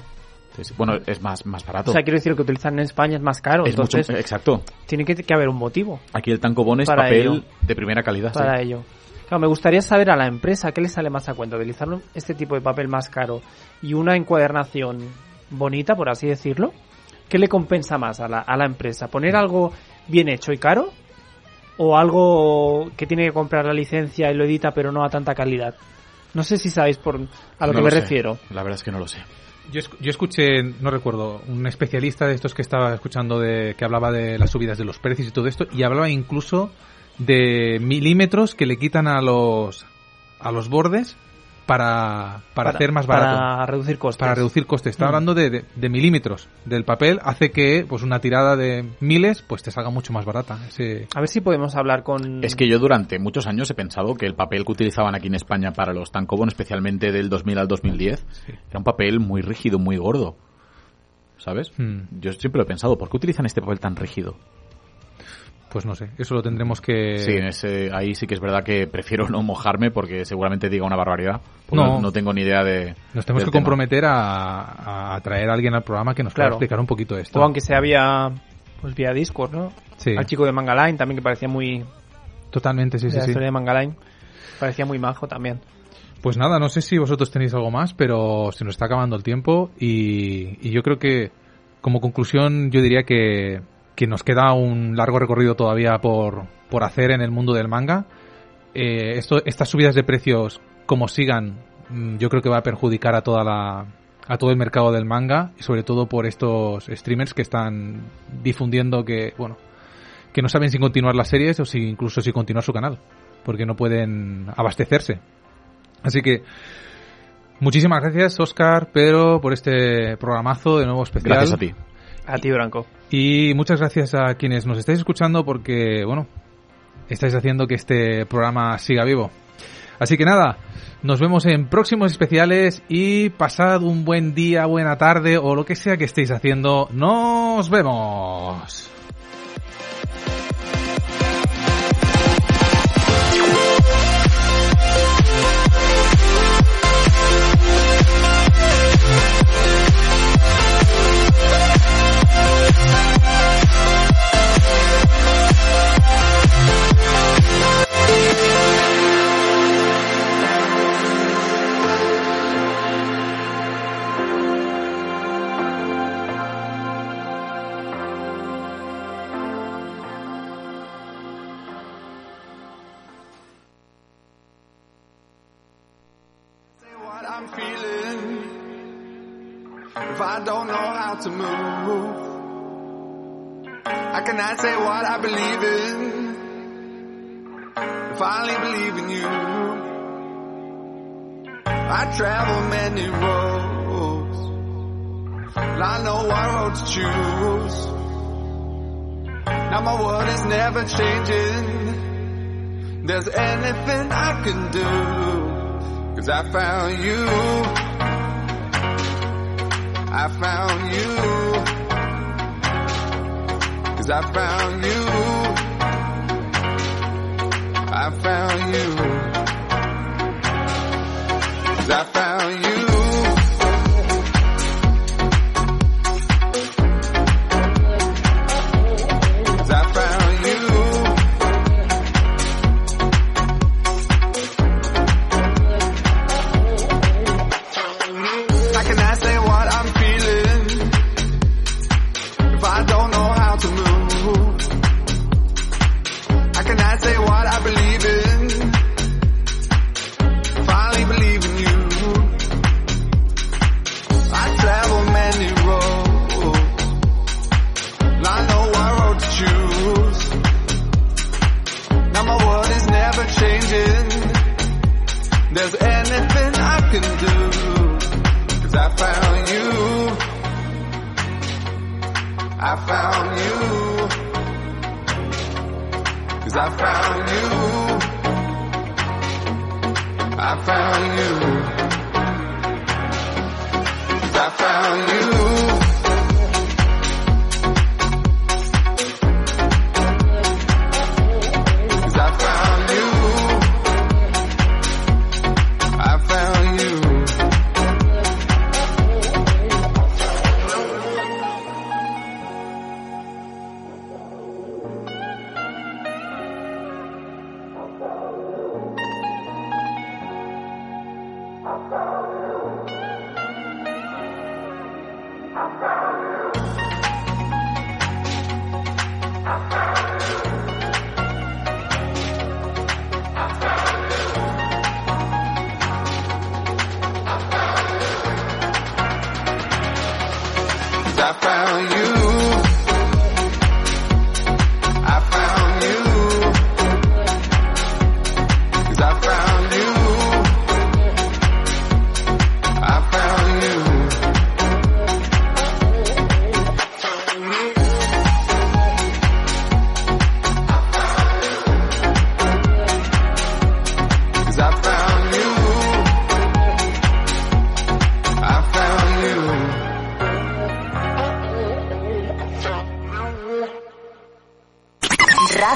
Sí. Bueno, es más, más barato. O sea, quiero decir que utilizan en España es más caro. es mucho, entonces, exacto. tiene que, que haber un motivo Aquí el tankobon es papel ello. de primera calidad. sí. para ello. Claro, me gustaría saber a la empresa qué le sale más a cuenta, utilizar este tipo de papel más caro y una encuadernación bonita, por así decirlo. ¿Qué le compensa más a la, a la empresa? ¿Poner algo bien hecho y caro? ¿O algo que tiene que comprar la licencia y lo edita pero no a tanta calidad? No sé si sabéis por, a lo No que me sé. refiero. La verdad es que no lo sé. Yo, yo escuché, no recuerdo, un especialista de estos que estaba escuchando de que hablaba de las subidas de los precios y todo esto y hablaba incluso de milímetros que le quitan a los a los bordes para, para, hacer más barato. Para reducir costes. Para reducir costes. Está Mm. hablando de, de- de milímetros del papel. Hace que pues una tirada de miles pues te salga mucho más barata. Ese- A ver si podemos hablar con... Es que yo durante muchos años he pensado que el papel que utilizaban aquí en España para los tankobon, especialmente del 2000 al 2010, era un papel muy rígido, muy gordo. ¿Sabes? Hmm. Yo siempre lo he pensado, ¿por qué utilizan este papel tan rígido? Pues no sé. Eso lo tendremos que... Sí, en ese, ahí sí que es verdad que prefiero no mojarme porque seguramente diga una barbaridad. porque No. No, tengo ni idea de. Nos tenemos que tema. comprometer a, a traer a alguien al programa que nos pueda Claro. explicar un poquito esto. O aunque sea vía, pues vía Discord, ¿no? Sí, Al chico de Mangaline también que parecía muy... totalmente, sí, de sí, la sí. historia de Mangaline. Parecía muy majo también. Pues nada, no sé si vosotros tenéis algo más, pero se nos está acabando el tiempo y, y yo creo que como conclusión yo diría que, que nos queda un largo recorrido todavía por, por hacer en el mundo del manga. Eh, esto, estas subidas de precios, como sigan, mm, yo creo que va a perjudicar a toda la, a todo el mercado del manga y sobre todo por estos streamers que están difundiendo que, bueno, que no saben si continuar las series o si incluso si continuar su canal, porque no pueden abastecerse. Así que muchísimas gracias Oscar, Pedro, por este programazo de nuevo especial. Gracias a ti. A ti, Branco. Y muchas gracias a quienes nos estáis escuchando porque, bueno, estáis haciendo que este programa siga vivo. Así que nada, nos vemos en próximos especiales y pasad un buen día, buena tarde o lo que sea que estéis haciendo. Nos vemos. Can I say what I believe in I only believe in you? I travel many roads, and I know what road to choose. Now my world is never changing. There's anything I can do. Cause I found you. I found you. Cause I found you. I found you. Cause I found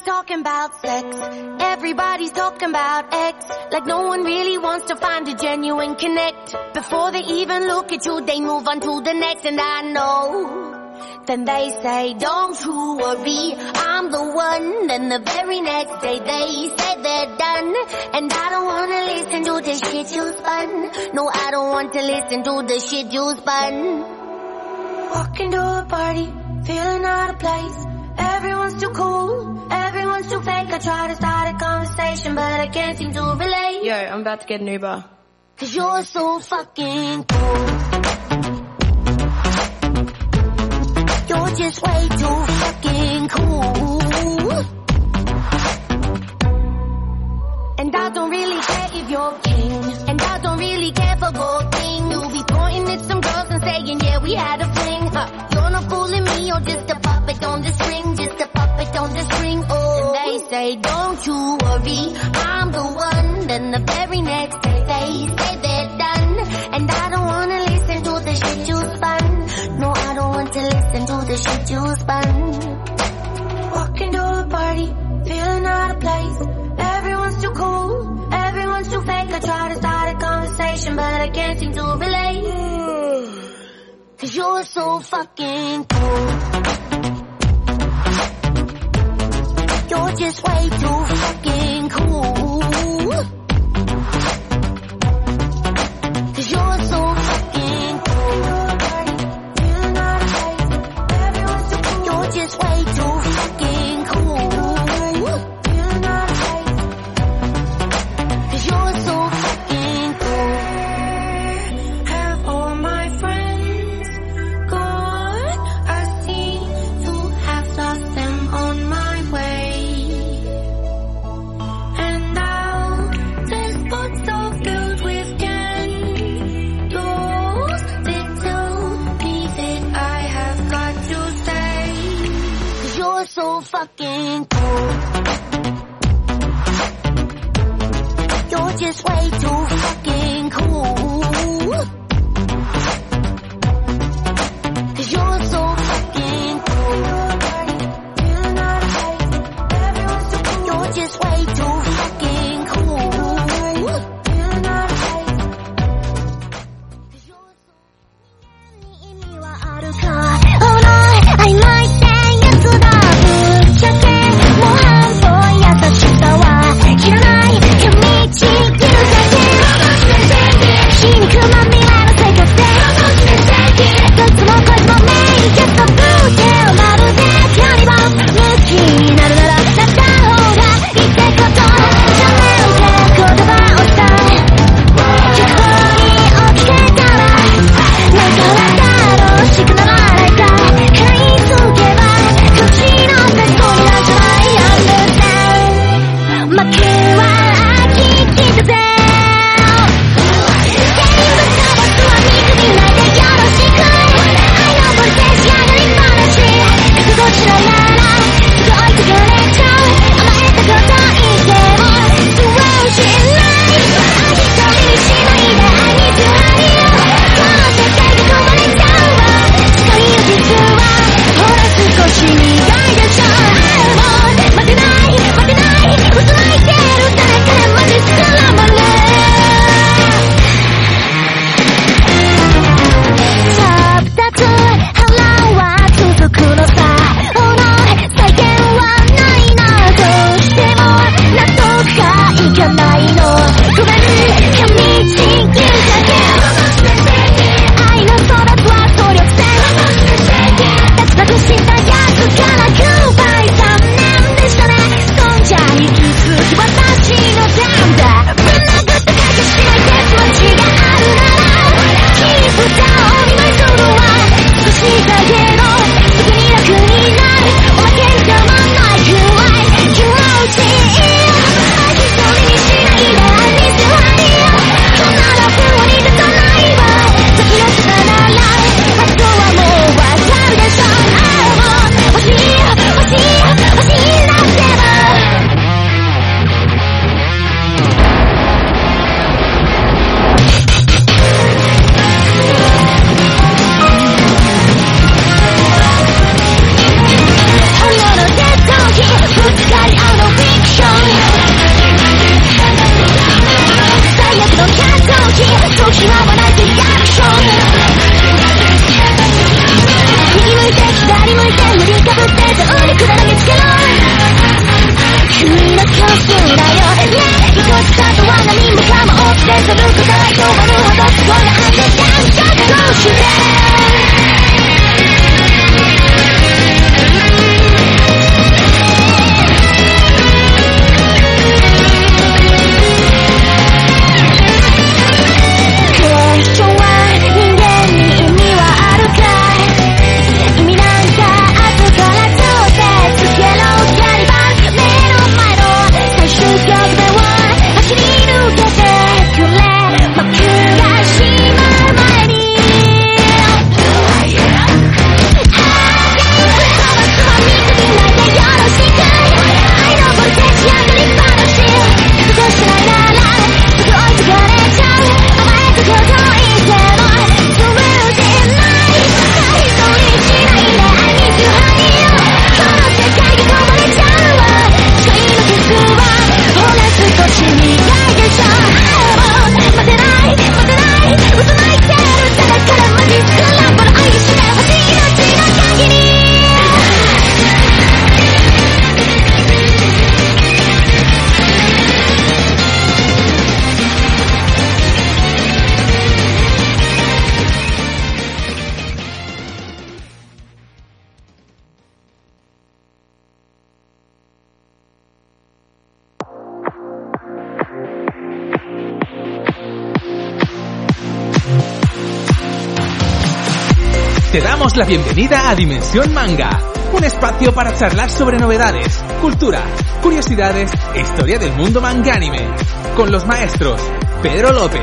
Everybody's talking about sex. Everybody's talking about X. Like no one really wants to find a genuine connect. Before they even look at you, they move on to the next. And I know. Then they say, don't you worry, I'm the one. Then the very next day they say they're done. And I don't wanna listen to the shit you spun. No, I don't want to listen to the shit you spun. Walking to a party, feeling out of place. Everyone's too cool, everyone's too fake. I try to start a conversation, but I can't seem to relate. Yo, I'm about to get an Uber. Cause you're so fucking cool. You're just way too fucking cool. And I don't really care if you're king. And I don't really care for gold thing. You'll be pointing at some girls and saying, yeah, we had a fling. Uh, you're not fooling me, you're just a puppet on the string. Puppet on the string. Oh, and they say, don't you worry, I'm the one. Then the very next day they say they're done. And I don't wanna listen to the shit you spun. No, I don't want to listen to the shit you spun. Walking to a party, feeling out of place. Everyone's too cool, everyone's too fake. I try to start a conversation, but I can't seem to relate. [SIGHS] Cause you're so fucking cool. Just way too fucking cool. this way too la bienvenida a Dimensión Manga, un espacio para charlar sobre novedades, cultura, curiosidades e historia del mundo mangánime, con los maestros Pedro López,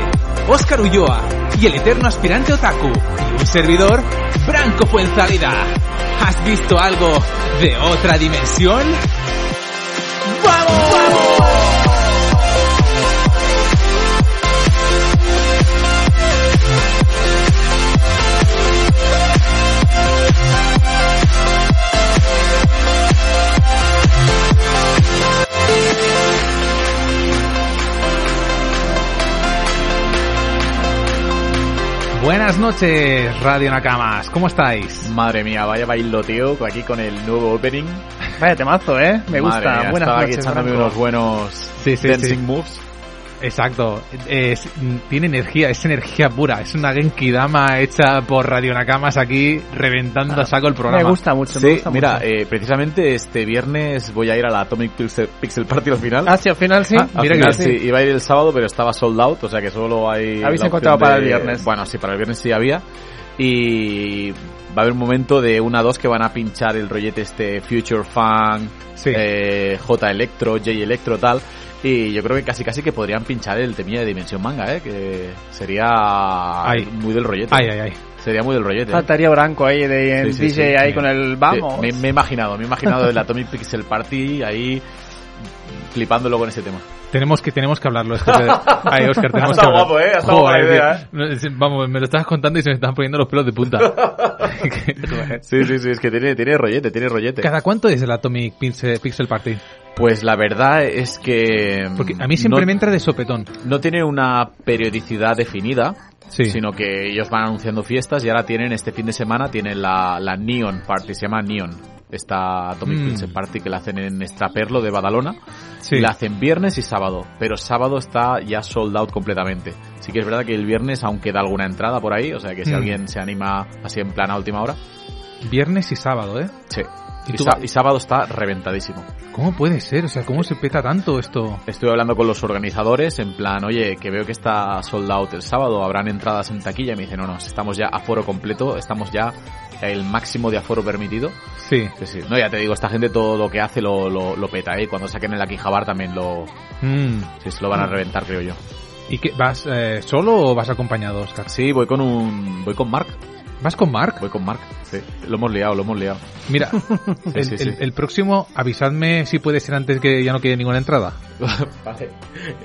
Óscar Ulloa y el eterno aspirante otaku, y un servidor, Branco Fuenzalida. ¿Has visto algo de otra dimensión? ¡Vamos! ¡Vamos! Buenas noches, Radio Nakamas. ¿Cómo estáis? Madre mía, vaya bailoteo aquí con el nuevo opening. Vaya temazo, ¿eh? Me Madre gusta. mía, Buenas estaba aquí noches, echándome unos buenos Sí, sí, dancing sí. moves. Exacto. Es- tiene energía, es energía pura. Es una Genki Dama hecha por Radio Nakamas aquí, reventando a saco el programa. Me gusta mucho, me gusta mira, mucho. eh, precisamente este viernes voy a ir a la Atomic Pixel, Pixel Party al final. Ah, sí, al final sí. Ah, Al mira final que sí, iba a ir el sábado, pero estaba sold out, o sea que solo hay. Habéis encontrado para de- el viernes. Bueno, sí, para el viernes sí había. Y va a haber un momento de una a dos que van a pinchar el rollete este Future Funk, Sí. eh, J Electro, J Electro, tal. Y yo creo que casi casi que podrían pinchar el temilla de Dimensión Manga, ¿eh? Que sería Ay. muy del rollete. Ay, ay, ay. Sería muy del rollete. Faltaría Branco ahí de Sí, sí, DJ sí, ahí sí. con el vamos. Me, me he imaginado, me he imaginado el Atomic [LAUGHS] Pixel Party ahí flipándolo con ese tema. Tenemos que, tenemos que hablarlo. Esto de- [LAUGHS] Ay, Oscar, tenemos Ha que estado hablar. guapo, ¿eh? Ha estado buena tío. idea, ¿eh? Vamos, me lo estabas contando y se me están poniendo los pelos de punta. [LAUGHS] Sí, sí, sí, es que tiene, tiene rollete, tiene rollete. ¿Cada cuánto es el Atomic Pixel, Pixel Party? Pues la verdad es que... Porque a mí siempre no, me entra de sopetón. no tiene una periodicidad definida, Sí. sino que ellos van anunciando fiestas y ahora tienen, este fin de semana, tienen la, la Neon Party, se llama Neon. Esta Atomic Mm. Party que la hacen en Estraperlo de Badalona. Sí. La hacen viernes y sábado, pero sábado está ya sold out completamente. Sí que es verdad que el viernes aún queda alguna entrada por ahí, o sea que si Mm. alguien se anima así en plan a última hora, Viernes y sábado, ¿eh? sí. ¿Y tú- sábado está reventadísimo. ¿Cómo puede ser? O sea, ¿cómo se peta tanto esto? Estoy hablando con los organizadores en plan, oye, que veo que está sold out el sábado, habrán entradas en taquilla y me dicen, no, no, estamos ya a foro completo, estamos ya el máximo de aforo permitido. Sí. Sí, sí. No, ya te digo, esta gente todo lo que hace lo, lo, lo peta, ¿eh? Cuando saquen el Akihabara también lo, Mm. sí, se lo van a reventar, creo yo. ¿Y qué, vas eh, solo o vas acompañado, Oscar? Sí, voy con un, voy con Mark, ¿Vas con Mark? voy con Mark, sí. Lo hemos liado, lo hemos liado. Mira, el, sí, sí. el- el próximo, avisadme si puede ser antes que ya no quede ninguna entrada. [LAUGHS] Vale.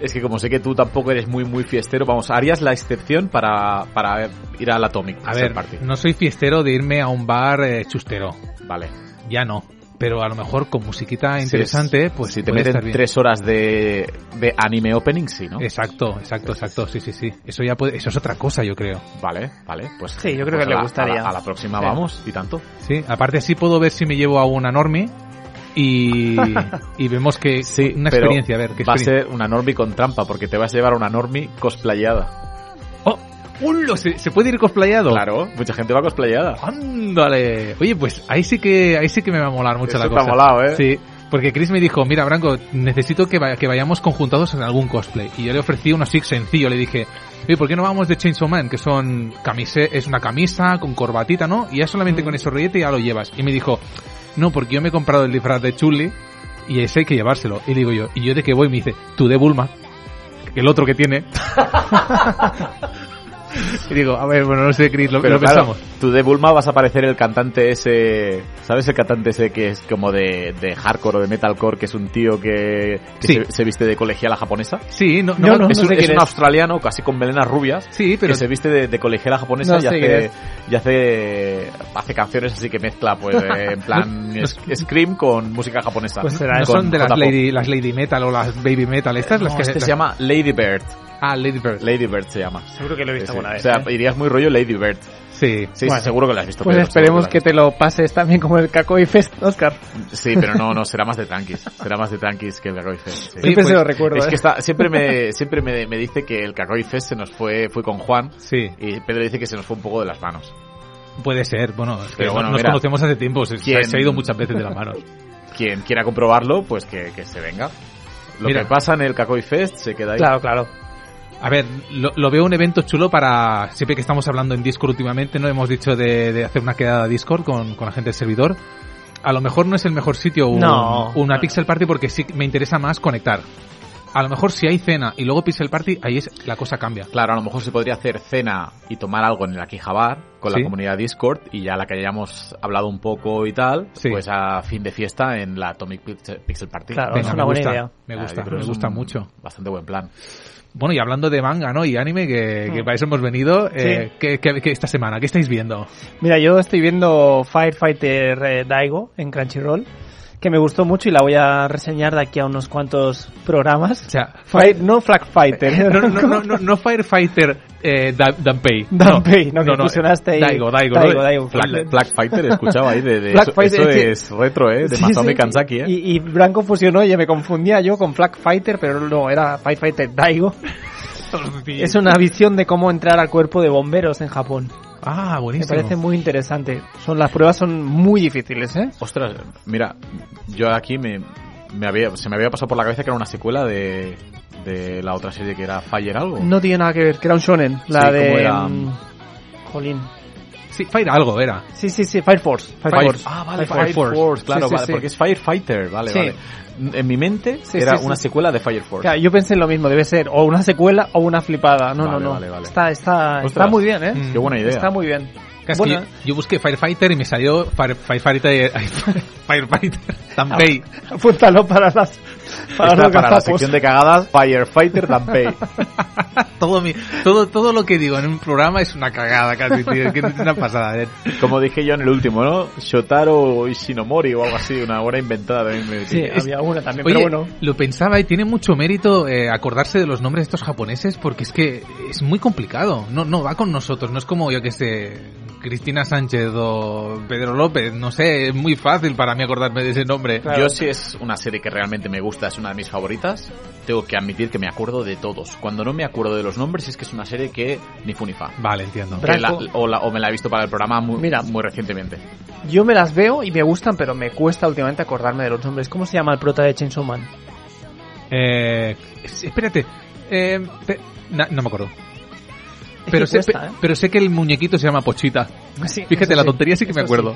Es que como sé que tú tampoco eres muy muy fiestero, vamos, harías la excepción para, para ir al Atomic. A ver, Party. no soy fiestero de irme a un bar eh, chustero. Vale. Ya no. Pero a lo mejor con musiquita Si interesante, es- pues si te puede estar meten bien. tres horas de, de anime opening, sí, ¿no? Exacto, exacto, exacto. Sí, sí, sí. Eso ya puede, eso es otra cosa, yo creo. Vale, vale, pues Sí, yo creo pues que le a gustaría. A la, a la próxima Sí. vamos y tanto. Sí, aparte así puedo ver si me llevo a una normie y, [LAUGHS] y vemos que Sí, una experiencia, a ver, qué va a ser una normie con trampa porque te vas a llevar a una normie cosplayada. ¡Oh! ¡Hullo! ¿Se, se puede ir cosplayado? Claro, mucha gente va cosplayada. ¡Ándale! Oye, pues ahí sí que ahí sí que me va a molar mucho Eso la cosa. molado, ¿eh? Sí, porque Chris me dijo, mira, Branco, necesito que, que vayamos conjuntados en algún cosplay. Y yo le ofrecí uno así sencillo, le dije, oye, ¿por qué no vamos de Chainsaw Man? Que son camise es una camisa con corbatita, ¿no? Y ya solamente Mm. con ese rollete ya lo llevas. Y me dijo, no, porque yo me he comprado el disfraz de Chulli y ese hay que llevárselo. Y le digo yo, ¿y yo de qué voy? Me dice, tú de Bulma, el otro que tiene. [LAUGHS] [LAUGHS] y digo, a ver, bueno, no sé, Chris, lo, Pero lo claro, pensamos. tú de Bulma vas a parecer el cantante ese, ¿sabes el cantante ese que es como de, de hardcore o de metalcore, que es un tío que, que Sí. se, se viste de colegiala japonesa? Sí, no, Yo no, es un, sé es un es. australiano casi con melenas rubias Sí, pero que se viste de, de colegiala japonesa No y, hace, y hace hace canciones así que mezcla pues [LAUGHS] en plan No- scream con música japonesa. Pues será no Con son de las lady, las lady metal o las baby metal, estas las No, que este las- se llama Lady Bird. Ah, Lady Bird. Lady Bird se llama. Seguro que lo he visto Sí, sí. alguna O vez. sea, ¿eh? irías muy rollo Lady Bird. Sí. Sí, Bueno. sí, seguro que lo has visto. Pues Pedro, esperemos que te lo pases también como el Kakoi Fest, Oscar. Sí, pero no, no, será más de tranquis. Será más de tranquis que el Kakoi Fest. sí. Siempre pues, se lo recuerdo. Es ¿eh? que está, siempre me, siempre me, me dice que el Kakoi Fest se nos fue, fue con Juan. Sí, Y Pedro dice que se nos fue un poco de las manos. puede ser. Bueno, es que Pero bueno, nos mira. conocemos hace tiempo, se, se ha ido muchas veces de las manos. Quien quiera comprobarlo, pues que, que se venga. Lo Mira. que pasa en el Kakoi Fest se queda ahí. Claro, claro. A ver, lo, lo veo un evento chulo para, siempre que estamos hablando en Discord últimamente, no hemos dicho de, de hacer una quedada Discord con, con la gente del servidor. A lo mejor no es el mejor sitio un- No. una Pixel Party porque sí me interesa más conectar. A lo mejor si hay cena y luego Pixel Party, ahí es, la cosa cambia. Claro, a lo mejor se podría hacer cena y tomar algo en el Aquijabar con Sí. la comunidad Discord y ya la que hayamos hablado un poco y tal, Sí. pues a fin de fiesta en la Atomic Pixel, Pixel Party. Claro, Venga, es una me buena gusta, idea. Me gusta, me gusta mucho. Bastante buen plan. Bueno, y hablando de manga, ¿no? Y anime, que, que Mm. para eso hemos venido, eh, ¿qué, qué- qué esta semana? ¿Qué estáis viendo? Mira, yo estoy viendo Firefighter eh, Daigo en Crunchyroll, que me gustó mucho y la voy a reseñar de aquí a unos cuantos programas. O sea, Fight, no Flag Fighter. no, no, no, no, no Firefighter eh, Da- Danpei. Danpei, no, que fusionaste ahí. Daigo, Daigo, Daigo. Daigo. Black Fighter, escuchaba ahí de, de eso, Fighter, eso sí. es retro, ¿eh? De Sí, Masami sí. Kanzaki, ¿eh? Y, y Branco fusionó y me confundía yo con Flag Fighter, pero no, era Firefighter Daigo. [LAUGHS] Es una visión de cómo entrar al cuerpo de bomberos en Japón. Ah, Me buenísimo. parece muy interesante. Son las pruebas son muy difíciles, ¿eh? Ostras, mira, yo aquí me, me había, se me había pasado por la cabeza que era una secuela de, de la otra serie que era Fire algo. No tiene nada que ver, que era un shonen, la Sí, ¿cómo de era? mm, Jolín. Sí, Fire algo era. Sí, sí, sí, Fire Force. Fire, Fire- Force. Ah, vale, Fire Fire, Force. Force, claro, Sí, sí, vale, sí. porque es Firefighter, vale, Sí. vale. En mi mente Sí, era sí, una secuela de Fire Force. Claro, yo pensé en lo mismo, debe ser o una secuela o una flipada. No, Vale, no, no. vale, vale. Está, está, está Ostras. muy bien, ¿eh? Mm. Qué buena idea. Está muy bien. Bueno, yo, yo busqué Firefighter y me salió Fire- Firefighter, [LAUGHS] Firefighter Danpei. [LAUGHS] apúntalo para las [LAUGHS] para Esta para la sección de cagadas, Firefighter Danpei. [LAUGHS] todo, mi, todo, todo lo que digo en un programa es una cagada casi, tío. Es que es una pasada. eh. Como dije yo en el último, ¿no? Shotaro Ishinomori o algo así, una hora inventada también me Sí, había una también, Oye, pero bueno. lo pensaba y tiene mucho mérito eh, acordarse de los nombres de estos japoneses porque es que es muy complicado. No, no va con nosotros. No es como, yo que sé, Cristina Sánchez o Pedro López. No sé, es muy fácil para mí acordarme de ese nombre. Claro. Yo si es una serie que realmente me gusta, es una de mis favoritas, tengo que admitir que me acuerdo de todos. Cuando no me acuerdo de los nombres es que es una serie que ni fu ni fa. Vale, entiendo. La- o, la- o me la he visto para el programa muy, Mira. muy recientemente. Yo me las veo y me gustan, pero me cuesta últimamente acordarme de los nombres. ¿Cómo se llama el prota de Chainsaw Man? Eh, es- espérate. Eh, no me acuerdo. [LAUGHS] Pero sé, cuesta, ¿eh? pero sé que el muñequito se llama Pochita. [LAUGHS] Sí, Fíjate, la tontería sí que me acuerdo.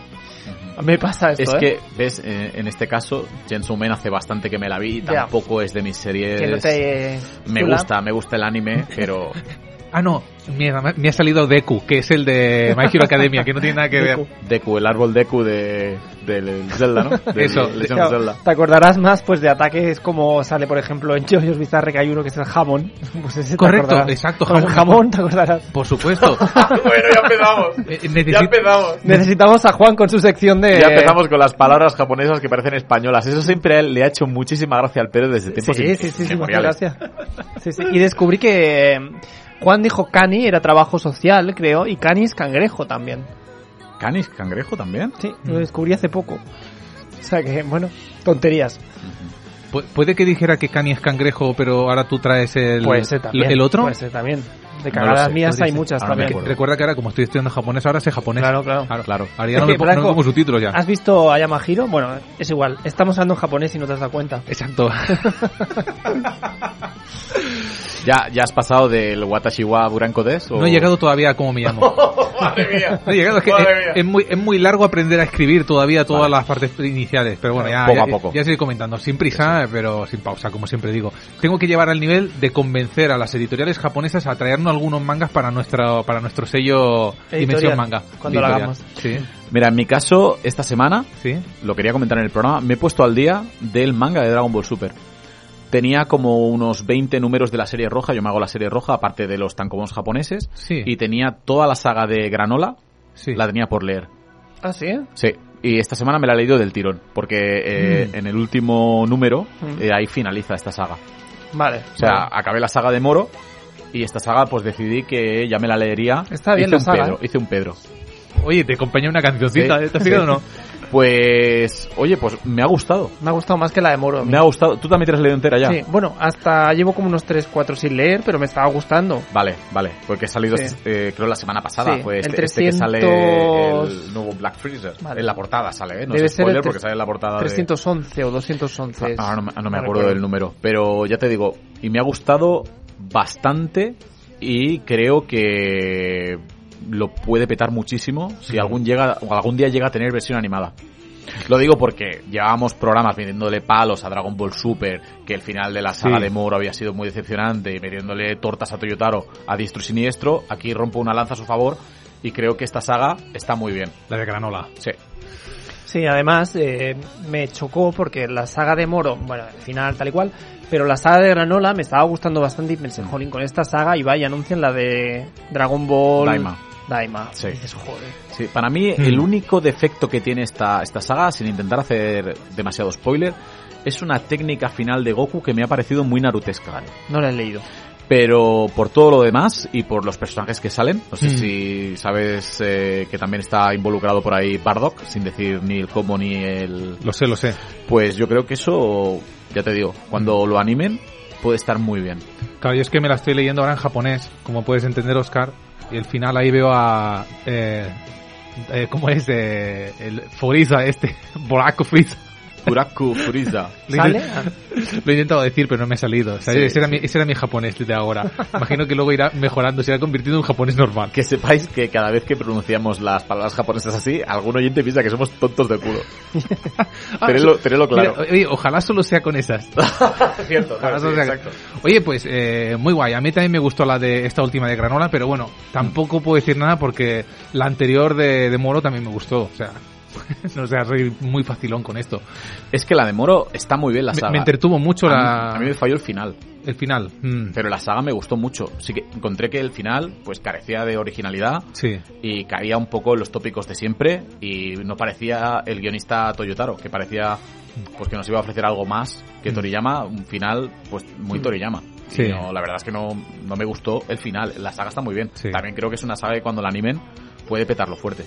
Me pasa esto, Es ¿eh? que, ves, eh, en este caso, Chainsaw Man hace bastante que me la vi, tampoco es de mis series... Que no te... Me gusta, me gusta el anime, pero [LAUGHS] Ah, no. Me, me ha salido Deku, que es el de My Hero Academia, que no tiene nada que ver. Deku. El árbol Deku de, del Zelda, ¿no? De Eso, Claro, Zelda. te acordarás más pues de ataques como sale por ejemplo en JoJo's Bizarre que hay uno que es el jamón [LAUGHS] pues ese Correcto, exacto, Con el jamón. jamón te acordarás Por supuesto. [LAUGHS] bueno, ya empezamos. Eh, necesito- empezamos. necesitamos a Juan con su sección de Ya empezamos con las palabras japonesas que parecen españolas. Eso siempre le ha hecho muchísima gracia al Pedro desde tiempos sí, sí, sí, sí, gracias. Sí, sí. Y descubrí que eh, Juan dijo cani era trabajo social, creo, y cani es cangrejo también. ¿Canis cangrejo también? Sí, lo descubrí hace poco. O sea que, bueno, tonterías. Pu- Puede que dijera que Kanye es cangrejo, pero ahora tú traes el, Puede ser también. el otro. Puede ser también. De No cagadas lo sé, mías hay muchas Ahora también. Recuerda que ahora, como estoy estudiando japonés, ahora sé japonés. Claro, claro. Claro. Ahora ya no me, pongo, no pongo subtítulos ya. ¿Has visto a Yamahiro? Bueno, es igual. Estamos hablando en japonés y no te has dado cuenta. Exacto. [LAUGHS] ¿Ya, ¿Ya has pasado del Watashi wa Buranko des? o- No he llegado todavía a cómo me llamo. [LAUGHS] ¡Madre mía! No he llegado, es que es, es muy, es muy largo aprender a escribir todavía todas las partes iniciales, pero bueno, ya, Poco a ya, poco. ya seguiré comentando, sin prisa, pero sin pausa, como siempre digo. Tengo que llevar al nivel de convencer a las editoriales japonesas a traernos algunos mangas para nuestro, para nuestro sello Editorial, Dimensión Manga. cuando lo hagamos. Sí, Mira, en mi caso, esta semana, sí. lo quería comentar en el programa, me he puesto al día del manga de Dragon Ball Super. Tenía como unos 20 números de la serie roja, yo me hago la serie roja, aparte de los tankobons japoneses, Sí. y tenía toda la saga de Granola, Sí. la tenía por leer. ¿Ah, sí? Sí, y esta semana me la he leído del tirón, porque eh, Mm. en el último número, Mm. eh, ahí finaliza esta saga. Vale. O sea, vale. acabé la saga de Moro, y esta saga pues decidí que ya me la leería. Está bien hice la un saga, Pedro, ¿eh? hice un Pedro. Oye, te acompaña una cancioncita, Sí, ¿eh? ¿te has sí. fijado o no? Pues, oye, pues me ha gustado. me ha gustado más que la de Moro. Me ha gustado. ¿Tú también te has leído entera ya? Sí, bueno, hasta llevo como unos 3, 4 sin leer, pero me estaba gustando. Vale, vale. Porque he salido, Sí. eh, creo, la semana pasada. Sí, fue el este, este que 300 sale el nuevo Black Freezer. Vale. En la portada sale, ¿eh? No Debe ser el spoiler tre- porque sale en la portada 311 o 211. de... es. Ah, no, me- no me acuerdo del número. Pero ya te digo, y me ha gustado bastante y creo que lo puede petar muchísimo si algún llega o algún día llega a tener versión animada. Lo digo porque llevábamos programas metiéndole palos a Dragon Ball Super, que el final de la saga Sí. de Moro había sido muy decepcionante, y metiéndole tortas a Toyotaro a diestro y siniestro. Aquí rompo una lanza a su favor y creo que esta saga está muy bien. La de granola. Sí. Sí, además eh, me chocó porque la saga de Moro, bueno, al final tal y cual, pero la saga de Granola me estaba gustando bastante y pensé, jolín, con esta saga y vaya, anuncian la de Dragon Ball Daima. Daima. Sí. Y dices, joder. Sí, para mí Mm. el único defecto que tiene esta, esta saga, sin intentar hacer demasiado spoiler, es una técnica final de Goku que me ha parecido muy narutesca. No la he leído. Pero por todo lo demás y por los personajes que salen, no sé Mm. si sabes eh, que también está involucrado por ahí Bardock, sin decir ni el cómo ni el... Lo sé, lo sé. Pues yo creo que eso, ya te digo, cuando lo animen puede estar muy bien. Claro, yo es que me la estoy leyendo ahora en japonés, como puedes entender, Oscar. Y el final ahí veo a... Eh, eh, ¿Cómo es? Eh, el Foriza este. [LAUGHS] Boraco Freeza. Kuraku Furiza. ¿Sale? Lo he intentado decir, pero no me ha salido. O sea, Sí, ese, era mi, ese era mi japonés desde ahora. Imagino que luego irá mejorando, se irá convirtiendo en un japonés normal. Que sepáis que cada vez que pronunciamos las palabras japonesas así, algún oyente piensa que somos tontos de culo. [LAUGHS] Ah, Tenedlo, tenedlo claro. Mira, oye, ojalá solo sea con esas. [LAUGHS] Cierto, Ojalá sí, sea- exacto. Oye, pues eh, muy guay. A mí también me gustó la de esta última de Granola, pero bueno, tampoco puedo decir nada porque la anterior de, de Moro también me gustó. O sea, [LAUGHS] no sé, soy muy facilón con esto. Es que la de Moro está muy bien la Me, saga. me entretuvo mucho A mí- la, a mí me falló el final. el final. Mm, Pero la saga me gustó mucho. Sí que encontré que el final pues carecía de originalidad sí, y caía un poco en los tópicos de siempre y no parecía el guionista Toyotaro, que parecía pues que nos iba a ofrecer algo más que Mm. Toriyama, un final pues muy Toriyama. Sí. Y no, la verdad es que no, no me gustó el final. La saga está muy bien. Sí. También creo que es una saga que cuando la animen puede petarlo fuerte.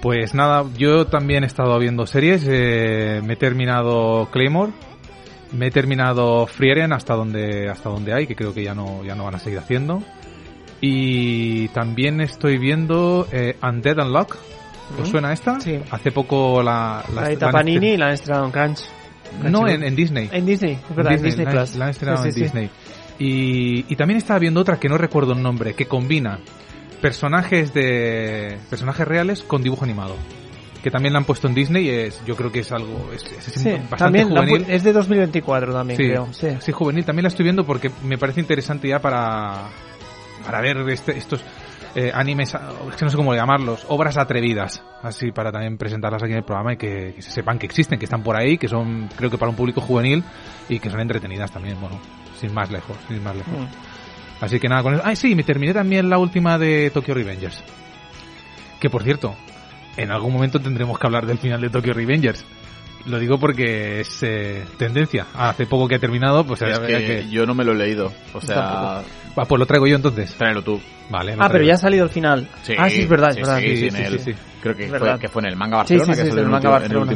Pues nada, yo también he estado viendo series. eh, me he terminado Claymore. Me he terminado Frieren hasta donde hasta donde hay, que creo que ya no ya no van a seguir haciendo. Y también estoy viendo eh, Undead Unlock. ¿Os Ujú. suena esta? Sí. Hace poco la La, la, la Panini la han estrenado en Crunch. No, en, en Disney. En Disney, es verdad, en Disney, la, Plus. la han estrenado Sí, en sí. Disney. Y, y también estaba viendo otra que no recuerdo el nombre, que combina personajes de personajes reales con dibujo animado. Que también la han puesto en Disney y es, yo creo que es algo es, es Sí, bastante también juvenil. es de 2024 también, sí, creo. Sí. sí, juvenil. También la estoy viendo porque me parece interesante ya para, para ver este, estos eh, animes, es que no sé cómo llamarlos, obras atrevidas, así para también presentarlas aquí en el programa y que, que se sepan que existen, que están por ahí, que son creo que para un público juvenil y que son entretenidas también, bueno, sin más lejos, sin más lejos. Mm. Así que nada con eso. Ah, sí, me terminé también la última de Tokyo Revengers. Que por cierto, en algún momento tendremos que hablar del final de Tokyo Revengers. Lo digo porque es eh, tendencia. Hace poco que ha terminado, pues es que, que- yo no me lo he leído. O sea. Va, pues lo traigo yo entonces. tráelo tú. Vale. Ah, pero ya ha salido el final. Sí, ah, sí, es verdad, sí, es verdad. sí, Sí, sí, sí, en sí, el- sí. Creo que Es fue, que fue en el manga Sí, Barcelona, sí, que sí, salió es el en manga último- en Barcelona.